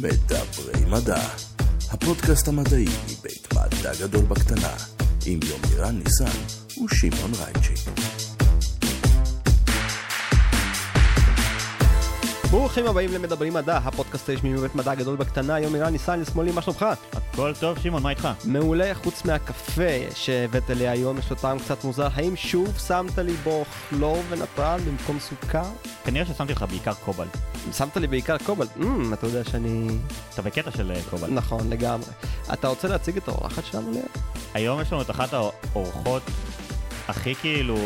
מדברי מדע, הפודקאסט המדעי מבית מדע גדול בקטנה, עם יומירן ניסן ושמעון רייצ'י. ברוכים הבאים למדברים מדע, הפודקאסט הרשמי מבית מדע גדול בקטנה, יומירן ניסן לשמאלי, מה שלומך? הכל טוב, שמעון, מה איתך? מעולה, חוץ מהקפה שהבאת לי היום, יש לו טעם קצת מוזר, האם שוב שמת לי בו כלור ונטרל במקום סוכר? כנראה ששמתי לך בעיקר קובלט. שמת לי בעיקר קובלט, אמ, אתה יודע שאני... אתה בקטע של אה, קובלט. נכון, לגמרי. אתה רוצה להציג את האורחת שלנו? היום יש לנו את אחת האורחות הכי כאילו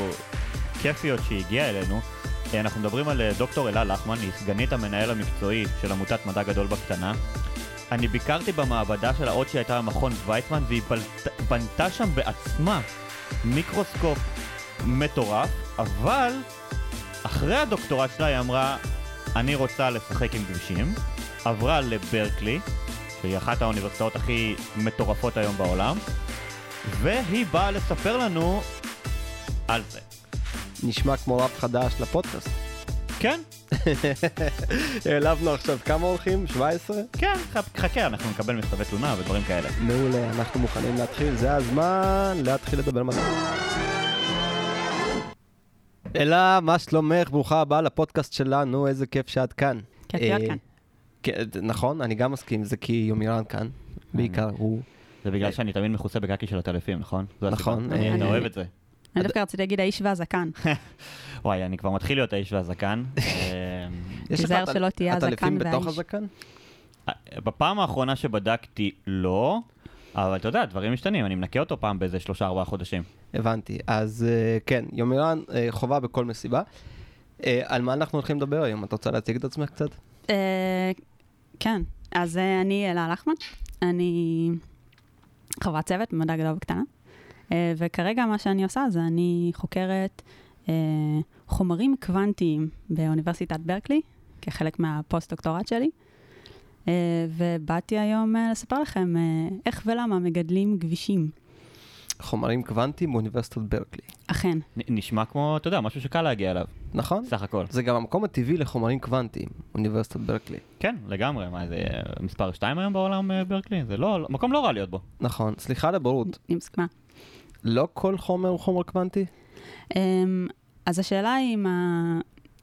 כיפיות שהגיעה אלינו. אה, אנחנו מדברים על אה, דוקטור אלה לחמן, היא סגנית המנהל המקצועי של עמותת מדע גדול בקטנה. אני ביקרתי במעבדה שלה עוד שהיא הייתה במכון ויצמן, והיא בלט, בנתה שם בעצמה מיקרוסקופ מטורף, אבל אחרי הדוקטורט שלה היא אמרה, אני רוצה לשחק עם כבישים, עברה לברקלי, שהיא אחת האוניברסיטאות הכי מטורפות היום בעולם, והיא באה לספר לנו על זה. נשמע כמו רב חדש לפודקאסט. כן, העלבנו עכשיו כמה הולכים? 17? כן, ח- חכה, אנחנו נקבל מכתבי תלונה ודברים כאלה. מעולה, אנחנו מוכנים להתחיל, זה הזמן להתחיל לדבר מדע. אלה, מה שלומך? ברוכה הבאה לפודקאסט שלנו, איזה כיף שאת כאן. כיף להיות אה, כאן. כן, נכון, אני גם מסכים, זה כי יומירן כאן, בעיקר הוא. זה בגלל שאני תמיד מכוסה בקקי של הטלפים, נכון? נכון, אני- אה, אוהב את זה. אני דווקא רציתי להגיד האיש והזקן. וואי, אני כבר מתחיל להיות האיש והזקן. אה, תיזהר שלא תהיה עטלפים הזקן בתוך והאיש. הזקן? בפעם האחרונה שבדקתי, לא, אבל אתה יודע, דברים משתנים, אני מנקה אותו פעם באיזה שלושה ארבעה חודשים. הבנתי. אז אה, כן, יומירן אה, חובה בכל מסיבה. אה, על מה אנחנו הולכים לדבר היום? את רוצה להציג את עצמך קצת? אה, כן, אז אה, אני אלה לחמן, אני חברת צוות במדע גדול בקטנה, אה, וכרגע מה שאני עושה זה אני חוקרת אה, חומרים קוונטיים באוניברסיטת ברקלי, כחלק מהפוסט-דוקטורט שלי, אה, ובאתי היום אה, לספר לכם אה, איך ולמה מגדלים גבישים. חומרים קוונטיים באוניברסיטת ברקלי. אכן, נ- נשמע כמו, אתה יודע, משהו שקל להגיע אליו, נכון? סך הכל. זה גם המקום הטבעי לחומרים קוונטיים, אוניברסיטת ברקלי. כן, לגמרי, מה זה אה, מספר 2 היום בעולם אה, ברקלי? זה לא, מקום לא רע להיות בו. נכון. סליחה על הבורות, אני מסכימה. לא כל חומר הוא חומר קוונטי? אמ, אז השאלה היא אם, ה,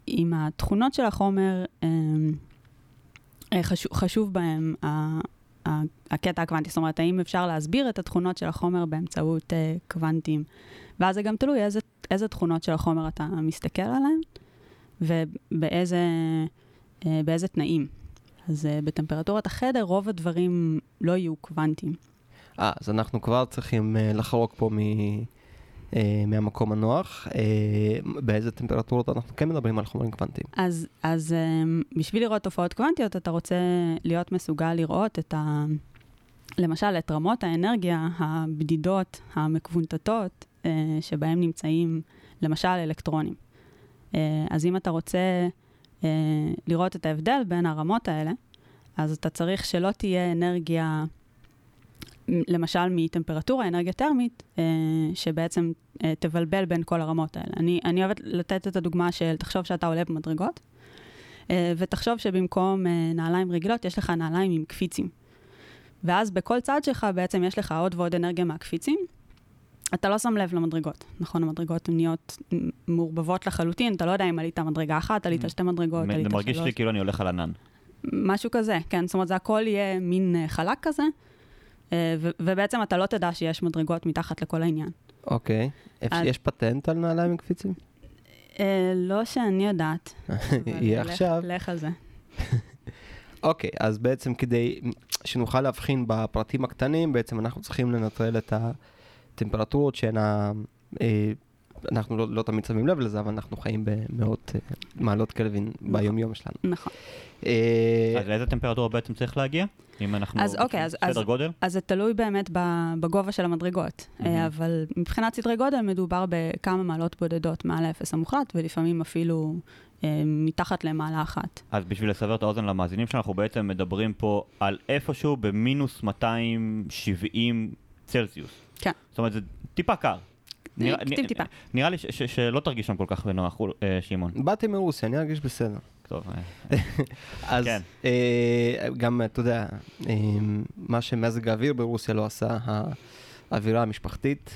אם התכונות של החומר, אמ, אה, חשוב, חשוב בהם ה- הקטע הקוונטי, זאת אומרת, האם אפשר להסביר את התכונות של החומר באמצעות אה, קוונטים. ואז זה גם תלוי איזה, איזה תכונות של החומר אתה מסתכל עליהן, ובאיזה אה, באיזה תנאים. אז אה, בטמפרטורת החדר רוב הדברים לא יהיו קוונטיים. אה, אז אנחנו כבר צריכים אה, לחרוק פה מ... אה, מהמקום הנוח. אה, באיזה טמפרטורות אנחנו כן מדברים על חומרים קוונטיים. אז, אז um, בשביל לראות תופעות קוונטיות, אתה רוצה להיות מסוגל לראות את ה... למשל, את רמות האנרגיה הבדידות, המקוונטטות, uh, שבהם נמצאים, למשל, אלקטרונים. Uh, אז אם אתה רוצה uh, לראות את ההבדל בין הרמות האלה, אז אתה צריך שלא תהיה אנרגיה, למשל מטמפרטורה, אנרגיה טרמית, uh, שבעצם uh, תבלבל בין כל הרמות האלה. אני, אני אוהבת לתת את הדוגמה של, תחשוב שאתה עולה במדרגות, uh, ותחשוב שבמקום uh, נעליים רגילות, יש לך נעליים עם קפיצים. ואז בכל צד שלך בעצם יש לך עוד ועוד אנרגיה מהקפיצים. אתה לא שם לב למדרגות, נכון? המדרגות הן נהיות מעורבבות לחלוטין, אתה לא יודע אם עלית מדרגה אחת, עלית שתי מדרגות, עלית זה שלוש. מרגיש לי כאילו אני הולך על ענן. משהו כזה, כן, זאת אומרת, זה הכל יהיה מין אה, חלק כזה, אה, ו- ובעצם אתה לא תדע שיש מדרגות מתחת לכל העניין. אוקיי. אז- יש פטנט על נעליים עם קפיצים? אה, לא שאני יודעת. יהיה עכשיו. לך על זה. אוקיי, אז בעצם כדי שנוכל להבחין בפרטים הקטנים, בעצם אנחנו צריכים לנטרל את הטמפרטורות שהן. אה, אנחנו לא, לא תמיד שמים לב לזה, אבל אנחנו חיים במאות אה, מעלות קלווין ביום-יום שלנו. נכון. אה, אז לאיזה טמפרטורה בעצם צריך להגיע? אם אנחנו... אז אוקיי, אז- סדר אז- גודל? אז זה תלוי באמת בגובה של המדרגות. אה, אבל מבחינת סדרי גודל מדובר בכמה מעלות בודדות מעל האפס המוחלט, ולפעמים אפילו אה, מתחת למעלה אחת. אז בשביל לסבר את האוזן למאזינים שלנו, אנחנו בעצם מדברים פה על איפשהו במינוס 270 צלזיוס. כן. זאת אומרת, זה טיפה קר. טיפ טיפה. נראה לי ש- ש- שלא תרגיש שם כל כך בנוח, אה, שמעון. באתי מרוסיה, אני ארגיש בסדר. טוב. אה, אז כן. אה, גם, אתה יודע, אה, מה שמזג האוויר ברוסיה לא עשה, האווירה המשפחתית.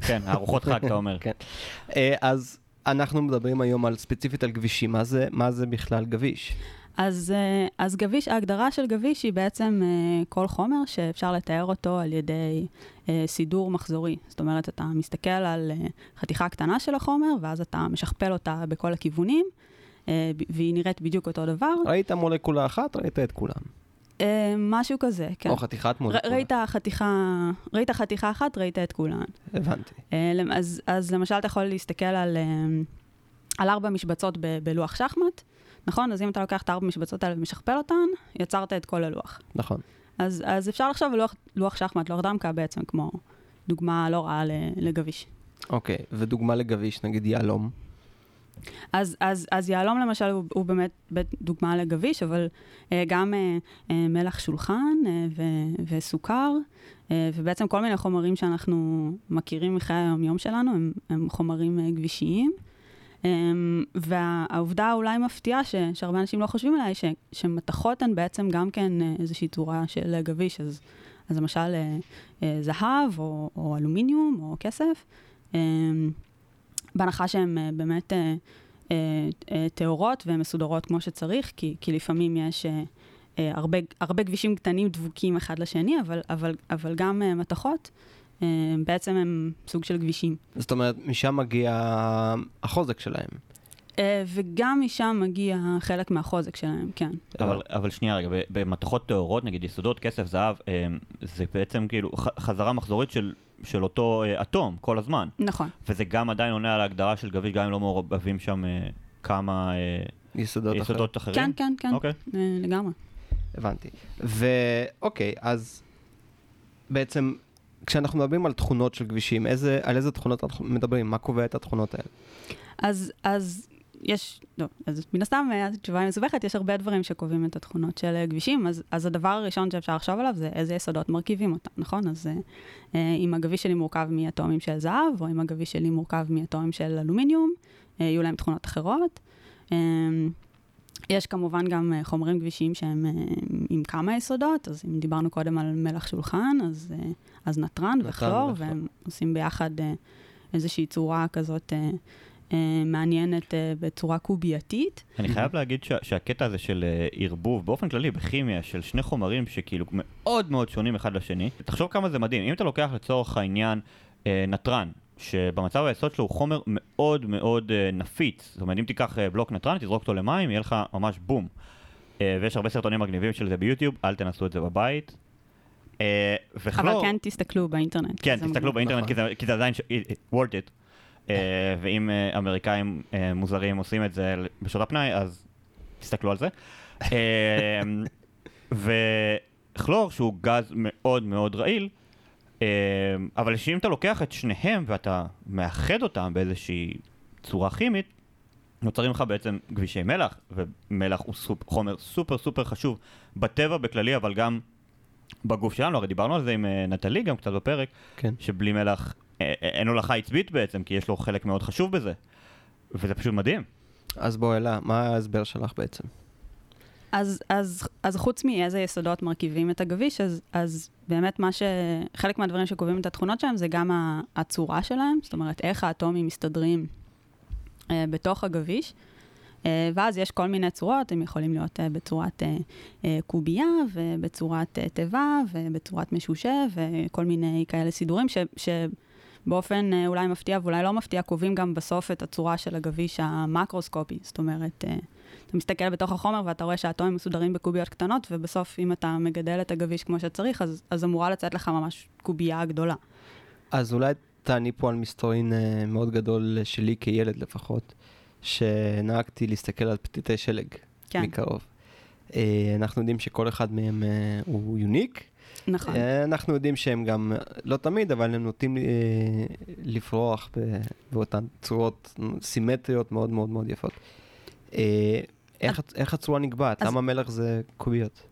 כן, ארוחות חג, אתה אומר. כן. אה, אז אנחנו מדברים היום על, ספציפית על גבישים. מה זה, מה זה בכלל גביש? אז, אה, אז גביש, ההגדרה של גביש היא בעצם אה, כל חומר שאפשר לתאר אותו על ידי אה, סידור מחזורי. זאת אומרת, אתה מסתכל על חתיכה קטנה של החומר, ואז אתה משכפל אותה בכל הכיוונים, והיא נראית בדיוק אותו דבר. ראית מולקולה אחת, ראית את כולם. משהו כזה, כן. או חתיכת מולקולה. ראית חתיכה, ראית חתיכה אחת, ראית את כולן. הבנתי. אז, אז למשל, אתה יכול להסתכל על, על ארבע משבצות ב- בלוח שחמט, נכון? אז אם אתה לוקח את הארבע משבצות האלה ומשכפל אותן, יצרת את כל הלוח. נכון. אז, אז אפשר לחשוב על לוח, לוח שחמט, לוח דמקה בעצם, כמו דוגמה לא רעה לגביש. אוקיי, ודוגמה לגביש, נגיד יהלום. אז, אז, אז יהלום למשל הוא, הוא באמת דוגמה לגביש, אבל אה, גם אה, אה, מלח שולחן אה, ו, וסוכר, אה, ובעצם כל מיני חומרים שאנחנו מכירים מחיי היום-יום שלנו, הם, הם חומרים אה, גבישיים. אה, והעובדה אולי מפתיעה, ש, שהרבה אנשים לא חושבים עליה, היא ש, שמתכות הן בעצם גם כן אה, איזושהי צורה של אה, גביש, אז, אז למשל אה, זהב או, או אלומיניום או כסף. אה, בהנחה שהן באמת טהורות ומסודרות כמו שצריך, כי, כי לפעמים יש הרבה, הרבה כבישים קטנים דבוקים אחד לשני, אבל, אבל, אבל גם אה, מתכות בעצם הם סוג של כבישים. זאת אומרת, משם מגיע החוזק שלהם. אה, וגם משם מגיע חלק מהחוזק שלהם, כן. אבל, אבל שנייה רגע, במתכות טהורות, נגיד יסודות, כסף, זהב, אה, זה בעצם כאילו חזרה מחזורית של, של אותו אה, אטום כל הזמן. נכון. וזה גם עדיין עונה על ההגדרה של גביש, גם אם לא מעורבבים שם אה, כמה אה, יסודות אחרים. יסודות אחרים. כן, כן, כן, אוקיי. אה, לגמרי. הבנתי. ואוקיי, אז בעצם כשאנחנו מדברים על תכונות של כבישים, איזה, על איזה תכונות אנחנו מדברים? מה קובע את התכונות האלה? אז, אז יש, לא, אז מן הסתם אה, התשובה היא מסובכת, יש הרבה דברים שקובעים את התכונות של אה, כבישים, אז, אז הדבר הראשון שאפשר לחשוב עליו זה איזה יסודות מרכיבים אותם, נכון? אז אה, אה, אם הגביש שלי מורכב מאטומים של זהב, או אם הגביש שלי מורכב מאטומים של אלומיניום, אה, יהיו להם תכונות אחרות. אה, יש כמובן גם חומרים גבישיים שהם עם כמה יסודות, אז אם דיברנו קודם על מלח שולחן, אז, אז נתרן וכלור. והם עושים ביחד אה, איזושהי צורה כזאת אה, אה, מעניינת בצורה קובייתית. אני חייב להגיד שה, שהקטע הזה של ערבוב, באופן כללי, בכימיה, של שני חומרים שכאילו מאוד מאוד שונים אחד לשני, תחשוב כמה זה מדהים. אם אתה לוקח לצורך העניין נתרן, שבמצב היסוד שלו הוא חומר מאוד מאוד נפיץ, זאת אומרת, אם תיקח בלוק נתרן, תזרוק אותו למים, יהיה לך ממש בום. ויש הרבה סרטונים מגניבים של זה ביוטיוב, אל תנסו את זה בבית. אה, אבל וכלור, כן תסתכלו באינטרנט. כן, תסתכלו. באינטרנט, נכון. כי זה- כי זה עדיין ש- worth it. אה, ואם אה, אמריקאים אה, מוזרים עושים את זה בשעות הפנאי, אז תסתכלו על זה. אה, וכלור, שהוא גז מאוד מאוד רעיל, אה, אבל שאם אתה לוקח את שניהם ואתה מאחד אותם באיזושהי צורה כימית, נוצרים לך בעצם כבישי מלח, ומלח הוא סופ, חומר סופר סופר חשוב בטבע בכללי, אבל גם בגוף שלנו, הרי דיברנו על זה עם אה, נטלי גם קצת בפרק, כן. שבלי מלח אה, אה, אין הולכה עצבית בעצם, כי יש לו חלק מאוד חשוב בזה. וזה פשוט מדהים. אז בואי אלה, מה ההסבר שלך בעצם? אז, אז, אז חוץ מאיזה יסודות מרכיבים את הגביש, אז, אז באמת מה ש... חלק מהדברים שקובעים את התכונות שלהם זה גם הצורה שלהם, זאת אומרת, איך האטומים מסתדרים אה, בתוך הגביש. אה, ואז יש כל מיני צורות, הם יכולים להיות אה, בצורת אה, קובייה, ובצורת תיבה, ובצורת משושה, וכל מיני כאלה סידורים, ש, שבאופן אה, אולי מפתיע ואולי לא מפתיע, קובעים גם בסוף את הצורה של הגביש המקרוסקופי. זאת אומרת, אתה מסתכל בתוך החומר ואתה רואה שהאטומים מסודרים בקוביות קטנות, ובסוף, אם אתה מגדל את הגביש כמו שצריך, אז, אז אמורה לצאת לך ממש קובייה גדולה. אז אולי תעני פה על מסתורין מאוד גדול שלי כילד לפחות, שנהגתי להסתכל על פתיתי שלג כן, מקרוב. אה, אנחנו יודעים שכל אחד מהם אה, הוא יוניק. נכון. אה, אנחנו יודעים שהם גם, לא תמיד, אבל הם נוטים לפרוח באותן צורות סימטריות מאוד מאוד מאוד יפות. איך, איך הצורה נקבעת? אז- למה מלח זה קוביות?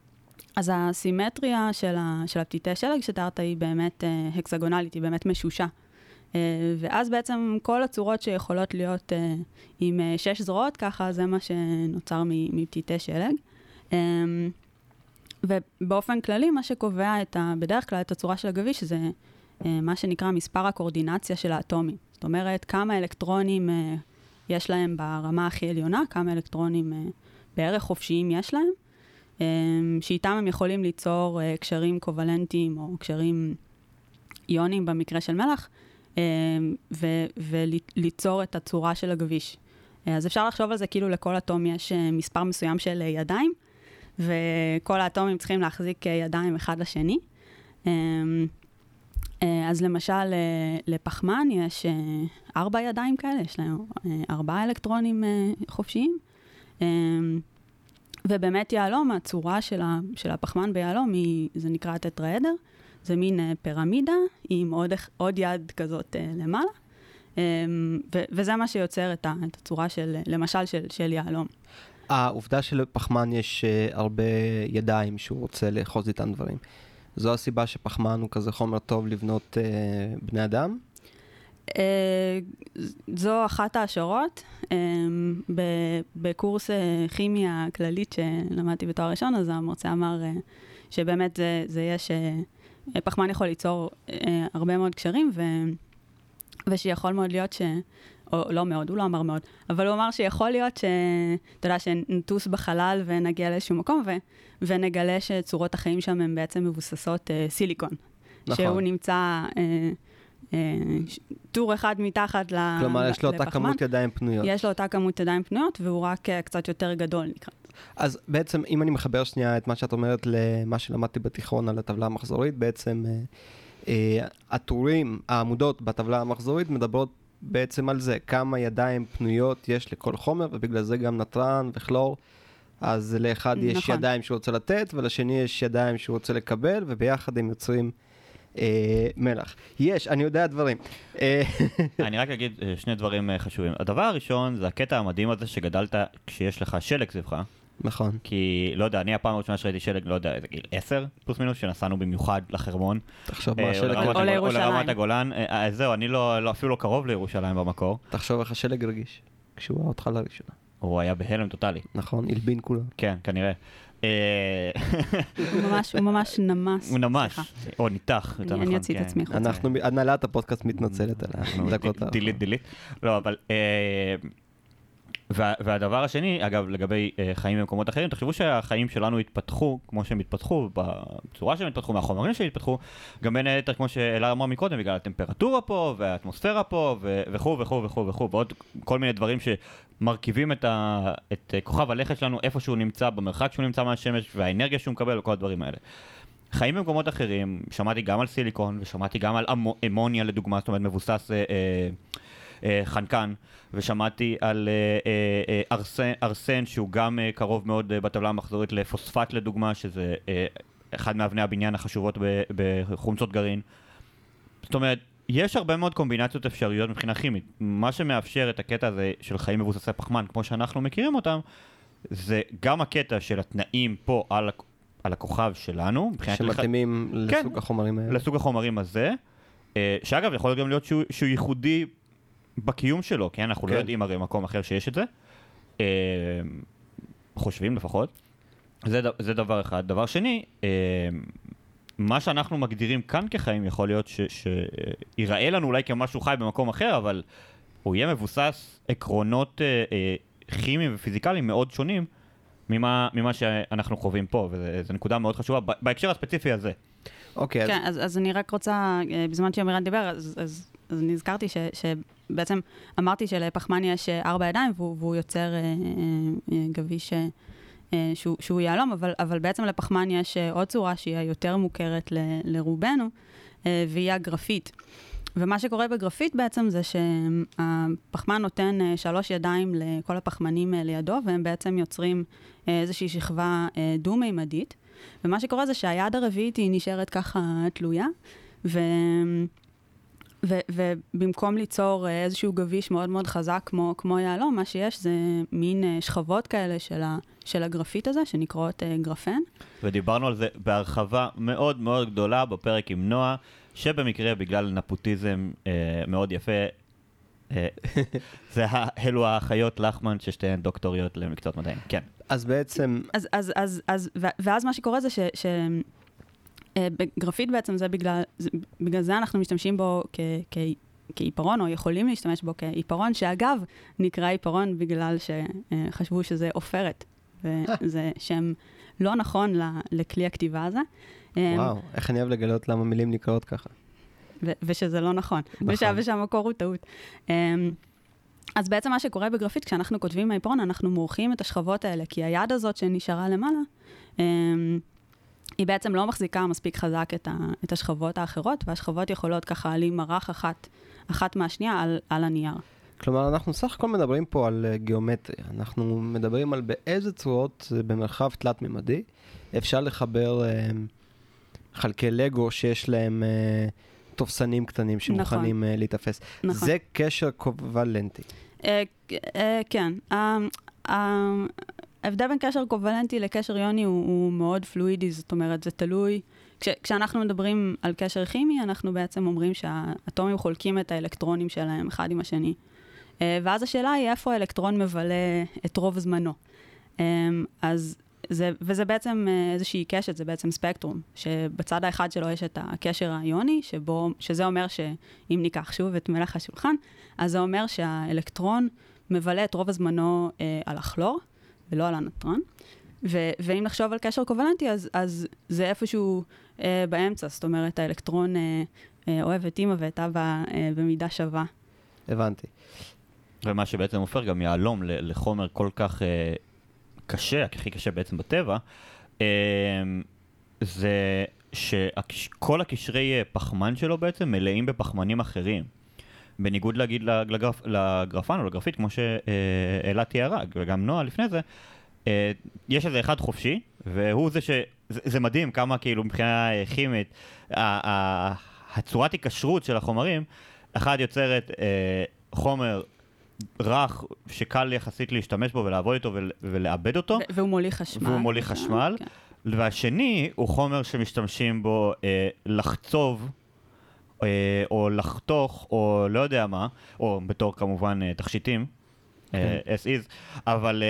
אז הסימטריה של, ה, של הפתיתי שלג שתיארת היא באמת אה, הקסגונלית, היא באמת משושה. אה, ואז בעצם כל הצורות שיכולות להיות אה, עם אה, שש זרועות, ככה זה מה שנוצר מפתיתי שלג. ובאופן כללי, מה שקובע את ה, בדרך כלל את הצורה של הגביש זה מה שנקרא מספר הקואורדינציה של האטומים. זאת אומרת, כמה אלקטרונים יש להם ברמה הכי עליונה, כמה אלקטרונים בערך חופשיים יש להם, שאיתם הם יכולים ליצור קשרים קוולנטיים או קשרים איונים במקרה של מלח, ו- וליצור את הצורה של הגביש. אה, אז אפשר לחשוב על זה כאילו לכל אטום יש אה, מספר מסוים של אה, ידיים, וכל האטומים צריכים להחזיק ידיים אחד לשני. אה, אז למשל, לפחמן יש ארבע ידיים כאלה, יש להם ארבעה אלקטרונים חופשיים. אה, ובאמת יהלום, הצורה של, הפחמן ביהלום, זה נקרא טטראדר. זה מין אה, פירמידה עם עוד, עוד יד כזאת אה, למעלה. אה, ו, וזה מה שיוצר את, את הצורה של, למשל, של, של יהלום. העובדה שלפחמן יש אה, הרבה ידיים שהוא רוצה לאחוז איתן דברים. זו הסיבה שפחמן הוא כזה חומר טוב לבנות אה, בני אדם? אה, זו אחת ההשערות. אה, ב- בקורס אה, כימיה כללית שלמדתי בתואר ראשון, אז המרצה אמר אה, שבאמת זה, זה יש, אה, פחמן יכול ליצור אה, הרבה מאוד קשרים, ו, ושיכול מאוד להיות ש... או לא מאוד, הוא לא אמר מאוד, אבל הוא אמר שיכול להיות ש... אתה יודע, שנטוס בחלל ונגיע לאיזשהו מקום ו... ונגלה שצורות החיים שם הן בעצם מבוססות אה, סיליקון. נכון. שהוא נמצא אה, אה, טור אחד מתחת ל... כלומר, יש לו אותה לפחמן. כמות ידיים פנויות. יש לו אותה כמות ידיים פנויות, והוא רק אה, קצת יותר גדול נקרא. אז בעצם, אם אני מחבר שנייה את מה שאת אומרת למה שלמדתי בתיכון על הטבלה המחזורית, בעצם אה, אה, הטורים, העמודות בטבלה המחזורית מדברות בעצם על זה, כמה ידיים פנויות יש לכל חומר, ובגלל זה גם נתרן וכלור. אז לאחד יש נכון. ידיים שהוא רוצה לתת, ולשני יש ידיים שהוא רוצה לקבל, וביחד הם יוצרים אה, מלח. יש, אני יודע דברים. אה, אני רק אגיד שני דברים חשובים. הדבר הראשון זה הקטע המדהים הזה שגדלת כשיש לך שלג סביבך. נכון. כי, לא יודע, אני הפעם הראשונה שראיתי שלג, לא יודע, איזה גיל 10 פלוס מינוס, שנסענו במיוחד לחרמון. תחשוב אה, מה השלג, לרמת או לירושלים. או לרמת הגולן. אה, אה, זהו, אני לא, לא- אפילו לא קרוב לירושלים במקור. תחשוב איך השלג רגיש, כשהוא ראה אותך לראשונה. הוא היה בהלם טוטאלי. נכון, הלבין כולם. כן, כנראה. אה, הוא ממש, נמס. הוא סליחה. או ניתח, יותר אני נכון. אני אוציא את כן. עצמי חוצה. אנחנו, הנהלת הפודקאסט מתנצלת על הדקות האחרונות. דילית דילית. לא, אבל... וה- והדבר השני, אגב, לגבי אה, חיים במקומות אחרים, תחשבו שהחיים שלנו התפתחו כמו שהם התפתחו, בצורה שהם התפתחו, מהחומרים שהם התפתחו, גם בין היתר, כמו שאלה אמר מקודם, בגלל הטמפרטורה פה, והאטמוספירה פה, וכו' וכו' וכו' וכו', ועוד כל מיני דברים שמרכיבים את, ה- את כוכב הלכת שלנו, איפה שהוא נמצא, במרחק שהוא נמצא מהשמש, והאנרגיה שהוא מקבל, וכל הדברים האלה. חיים במקומות אחרים, שמעתי גם על סיליקון, ושמעתי גם על אמו, אמוניה לדוגמה, זאת אומרת מבוסס אה, אה, חנקן, ושמעתי על אה, אה, אה, ארסן, ארסן שהוא גם אה, קרוב מאוד אה, בטבלה המחזורית לפוספט לדוגמה, שזה אה, אחד מאבני הבניין החשובות בחומצות גרעין. זאת אומרת, יש הרבה מאוד קומבינציות אפשריות מבחינה כימית. מה שמאפשר את הקטע הזה של חיים מבוססי פחמן, כמו שאנחנו מכירים אותם, זה גם הקטע של התנאים פה על, על הכוכב שלנו, מבחינת לח- שמתאימים כן. לסוג החומרים האלה. לסוג החומרים הזה, אה, שאגב יכול גם להיות שהוא, שהוא ייחודי בקיום שלו, כן? אנחנו כן. לא יודעים הרי מקום אחר שיש את זה. אה, חושבים לפחות. זה, זה דבר אחד. דבר שני, אה, מה שאנחנו מגדירים כאן כחיים יכול להיות ש- שיראה לנו אולי כמשהו חי במקום אחר, אבל הוא יהיה מבוסס עקרונות אה, אה, כימיים ופיזיקליים מאוד שונים ממה, ממה שאנחנו חווים פה, וזו נקודה מאוד חשובה בהקשר הספציפי הזה. אוקיי, אז כן, אז, אז אני רק רוצה, אה, בזמן שעמירן דיבר, אז, אז, אז נזכרתי ש, שבעצם אמרתי שלפחמן יש אה, ארבע ידיים והוא, והוא יוצר אה, אה, גביש שהוא, שהוא יהלום, אבל, אבל בעצם לפחמן יש עוד צורה שהיא היותר מוכרת ל, לרובנו, והיא הגרפית. ומה שקורה בגרפית בעצם זה שהפחמן נותן שלוש ידיים לכל הפחמנים לידו, והם בעצם יוצרים איזושהי שכבה דו-מימדית. ומה שקורה זה שהיד הרביעית היא נשארת ככה תלויה, ו... ו- ובמקום ליצור אה, איזשהו גביש מאוד מאוד חזק כמו, כמו יהלום, מה שיש זה מין אה, שכבות כאלה של, ה- של הגרפיט הזה, שנקראות אה, גרפן. ודיברנו על זה בהרחבה מאוד מאוד גדולה בפרק עם נועה, שבמקרה בגלל נפוטיזם אה, מאוד יפה, אה, זה ה- אלו האחיות לכמן ששתיהן דוקטוריות למקצועות מדעיים. כן. אז בעצם, אז, אז, אז, אז, ואז מה שקורה זה ש... ש אה, בגרפיט בעצם זה בגלל, זה, בגלל זה אנחנו משתמשים בו כ, כ, כעיפרון, או יכולים להשתמש בו כעיפרון, שאגב, נקרא עיפרון בגלל שחשבו שזה עופרת, וזה שם לא נכון לכלי הכתיבה הזה. אה, וואו, איך אני אוהב לגלות למה מילים נקראות ככה. ו- ושזה לא נכון, נכון. ושה- ושהמקור הוא טעות. Um, אז בעצם מה שקורה בגרפיט, כשאנחנו כותבים מהעיפרון, אנחנו מורחים את השכבות האלה, כי היד הזאת שנשארה למעלה, היא בעצם לא מחזיקה מספיק חזק את, ה- את השכבות האחרות, והשכבות יכולות ככה להימרח אחת, אחת מהשנייה על, על הנייר. כלומר, אנחנו סך הכל מדברים פה על אה, גיאומטריה. אנחנו מדברים על באיזה צורות אה, במרחב תלת-ממדי אפשר לחבר אה, חלקי לגו שיש להם אה, תופסנים קטנים שמוכנים אה, להיתפס. נכון. זה קשר קובלנטי. אה, אה, כן. ה- ה- ההבדל בין קשר קובלנטי לקשר יוני הוא, הוא מאוד פלואידי, זאת אומרת, זה תלוי. כש, כשאנחנו מדברים על קשר כימי, אנחנו בעצם אומרים שהאטומים חולקים את האלקטרונים שלהם אחד עם השני. אה, ואז השאלה היא איפה האלקטרון מבלה את רוב זמנו. אה, אז זה, וזה בעצם אה, איזושהי קשת, זה בעצם ספקטרום, שבצד האחד שלו יש את הקשר האיוני, שבו, שזה אומר שאם ניקח שוב את מלח השולחן, אז זה אומר שהאלקטרון מבלה את רוב הזמנו אה, על הכלור, ולא על הנוטרון. ו- ואם נחשוב על קשר קובלנטי, אז, אז זה איפשהו אה, באמצע, זאת אומרת, האלקטרון אה, אה, אוהב את אימא ואת אבא אה, במידה שווה. הבנתי. ומה שבעצם הופך גם יהלום ל- לחומר כל כך אה, קשה, הכי קשה בעצם בטבע, אה, זה שכל הקשרי אה, פחמן שלו בעצם מלאים בפחמנים אחרים. בניגוד להגיד לגרפ, לגרפן או לגרפית, כמו שאלה תיארה, וגם נועה לפני זה, אה, יש איזה אחד חופשי, והוא זה ש... זה, זה מדהים כמה כאילו מבחינה כימית, הצורת היקשרות של החומרים, אחד יוצרת אה, חומר רך שקל יחסית להשתמש בו ולעבוד איתו ול, ולעבד אותו, והוא מוליך חשמל. והוא מוליך חשמל, כן. והשני הוא חומר שמשתמשים בו אה, לחצוב. אה, או לחתוך, או לא יודע מה, או בתור כמובן אה, תכשיטים, אה, as is, אבל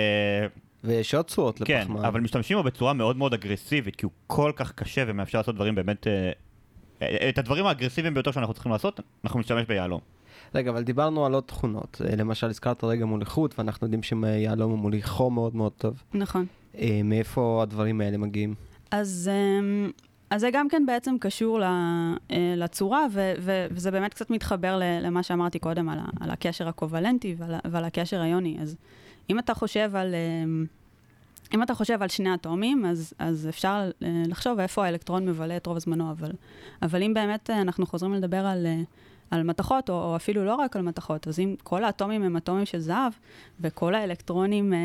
ויש עוד צורות כן, לפחמן. אבל משתמשים בו בצורה מאוד מאוד אגרסיבית, כי הוא כל כך קשה ומאפשר לעשות דברים באמת... את הדברים האגרסיביים ביותר שאנחנו צריכים לעשות, אנחנו נשתמש ביהלום. רגע, אבל דיברנו על עוד תכונות. למשל, הזכרת רגע מוליכות, ואנחנו יודעים שיהלום הוא מוליך חור מאוד מאוד טוב. נכון. מאיפה הדברים האלה מגיעים? אז, אמ, אז זה גם כן בעצם קשור אה, לצורה, ו, ו, וזה באמת קצת מתחבר למה שאמרתי קודם על, על הקשר הקובלנטי ועל, ועל הקשר היוני. אז אם אתה חושב על... אמ, אם אתה חושב על שני אטומים, אז, אז אפשר אה, לחשוב איפה האלקטרון מבלה את רוב זמנו, אבל, אבל אם באמת אה, אנחנו חוזרים לדבר על, אה, על מתכות, או, או אפילו לא רק על מתכות, אז אם כל האטומים הם אטומים של זהב, וכל האלקטרונים אה,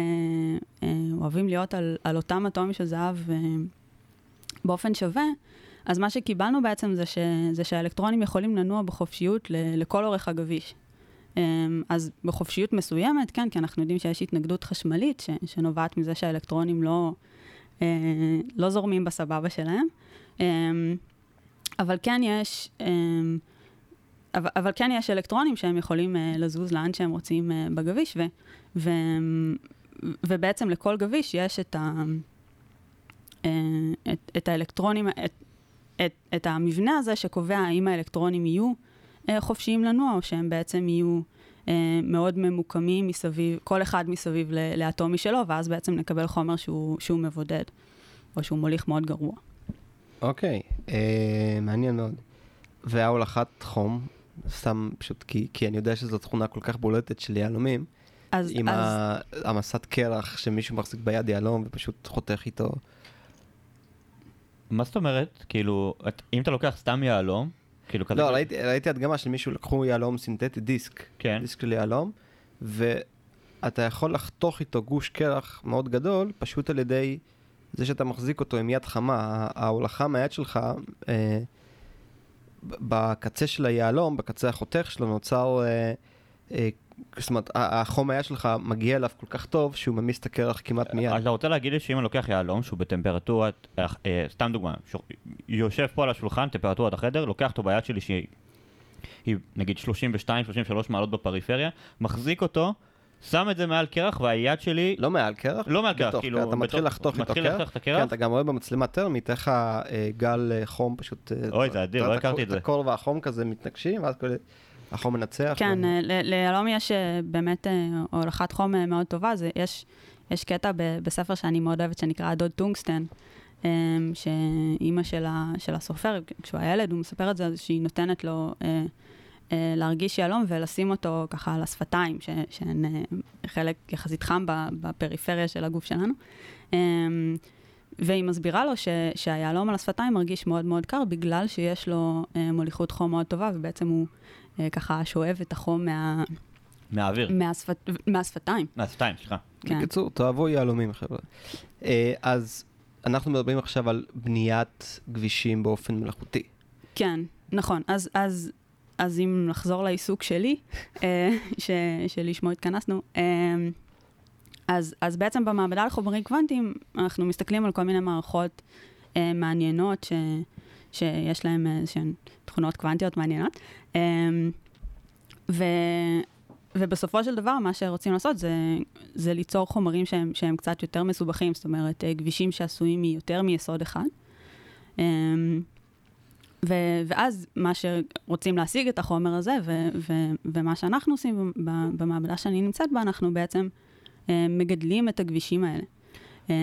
אה, אוהבים להיות על, על אותם אטומים של זהב אה, באופן שווה, אז מה שקיבלנו בעצם זה, ש, זה שהאלקטרונים יכולים לנוע בחופשיות ל, לכל אורך הגביש. אמ, אז בחופשיות מסוימת, כן, כי אנחנו יודעים שיש התנגדות חשמלית ש, שנובעת מזה שהאלקטרונים לא, אה, לא זורמים בסבבה שלהם. אמ, אבל כן יש, אמ, אבל, אבל כן יש אלקטרונים שהם יכולים אה, לזוז לאן שהם רוצים אה, בגביש, ו, ו, ובעצם לכל גביש יש את, ה, את, את האלקטרונים, את, את, את המבנה הזה שקובע האם האלקטרונים יהיו אה, חופשיים לנוע, או שהם בעצם יהיו אה, מאוד ממוקמים מסביב, כל אחד מסביב לאטום משלו, ואז בעצם נקבל חומר שהוא, שהוא מבודד, או שהוא מוליך מאוד גרוע. אוקיי, אה, מעניין מאוד. וההולכת חום, סתם פשוט כי, כי אני יודע שזו תכונה כל כך בולטת של יהלומים, אז, עם אז המסת קרח שמישהו מחזיק ביד יהלום ופשוט חותך איתו. מה זאת אומרת? כאילו, את, אם אתה לוקח סתם יהלום, כאילו כזה... לא, ראיתי, ראיתי הדגמה של מישהו, לקחו יהלום סינתטי, דיסק, כן. דיסק של יהלום, ואתה יכול לחתוך איתו גוש קרח מאוד גדול, פשוט על ידי זה שאתה מחזיק אותו עם יד חמה. ההולכה מהיד שלך, אה, בקצה של היהלום, בקצה החותך שלו, נוצר אה, אה, זאת אומרת, החום היה שלך מגיע אליו כל כך טוב שהוא ממיס את הקרח כמעט מיד. אתה רוצה להגיד לי שאם אני לוקח יהלום שהוא בטמפרטורת, אה, אה, סתם דוגמה, יושב פה על השולחן, טמפרטורת החדר, לוקח אותו ביד שלי שהיא היא, נגיד 32-33 מעלות בפריפריה, מחזיק אותו, שם את זה מעל קרח והיד שלי, לא מעל קרח, לא מעל קרח, כאילו, אתה מתחיל לחתוך מתחיל לחתוך את כן, הקרח, אתה גם רואה במצלמה טרמית איך הגל אה, חום פשוט... אוי, זה אדיר, לא הכרתי את זה. הקור והחום כזה מתנגשים, ואז כל- החום מנצח. כן, ו- אה, ל- ליהלום יש אה, באמת אה, הולכת חום אה, מאוד טובה. זה, יש, יש קטע ב- בספר שאני מאוד אוהבת שנקרא הדוד טונגסטן, שאימא של, ה- של הסופר, כשהוא היה ילד, הוא מספר את זה, שהיא נותנת לו אה, אה, להרגיש יהלום ולשים אותו ככה על השפתיים, ש- שהן אה, חלק יחסית חם בפריפריה של הגוף שלנו. אה, והיא מסבירה לו ש, שהיהלום על השפתיים מרגיש מאוד מאוד קר, בגלל שיש לו אה, מוליכות חום מאוד טובה, ובעצם הוא ככה שואב את החום מה, מהאוויר, מהשפת, מהשפתיים. מהשפתיים, סליחה. כן. בקיצור, תאהבו יהלומים חבר'ה. אה, אז אנחנו מדברים עכשיו על בניית כבישים באופן מלאכותי. כן, נכון. אז, אז, אז אם נחזור לעיסוק שלי, אה, ש, שלשמו התכנסנו, אה, אז, אז בעצם במעבדה לחומרים קוונטיים, אנחנו מסתכלים על כל מיני מערכות אה, מעניינות ש, שיש להן איזשהן תכונות קוונטיות מעניינות. אה, ו, ובסופו של דבר, מה שרוצים לעשות זה, זה ליצור חומרים שהם, שהם קצת יותר מסובכים, זאת אומרת, אה, כבישים שעשויים מיותר מיסוד אחד. אה, ו- ואז מה שרוצים להשיג את החומר הזה, ו- ו- ומה שאנחנו עושים במעבדה שאני נמצאת בה, אנחנו בעצם אה, מגדלים את הכבישים האלה. אה,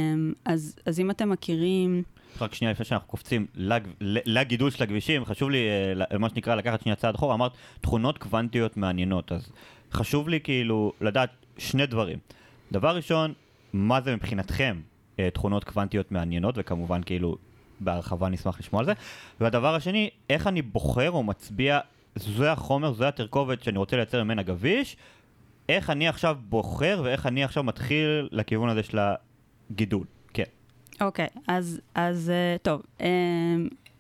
אז, אז אם אתם מכירים, רק שנייה לפני שאנחנו קופצים לג- לגידול של הכבישים, חשוב לי, אה, ל- מה שנקרא, לקחת שנייה צעד אחורה, אמרת תכונות קוונטיות מעניינות, אז חשוב לי כאילו לדעת שני דברים. דבר ראשון, מה זה מבחינתכם אה, תכונות קוונטיות מעניינות, וכמובן כאילו בהרחבה נשמח לשמוע על זה. והדבר השני, איך אני בוחר או מצביע, זה החומר, זה התרכובת שאני רוצה לייצר ממנה גביש, איך אני עכשיו בוחר ואיך אני עכשיו מתחיל לכיוון הזה של הגידול. אוקיי, אז, אז אה, טוב, אה,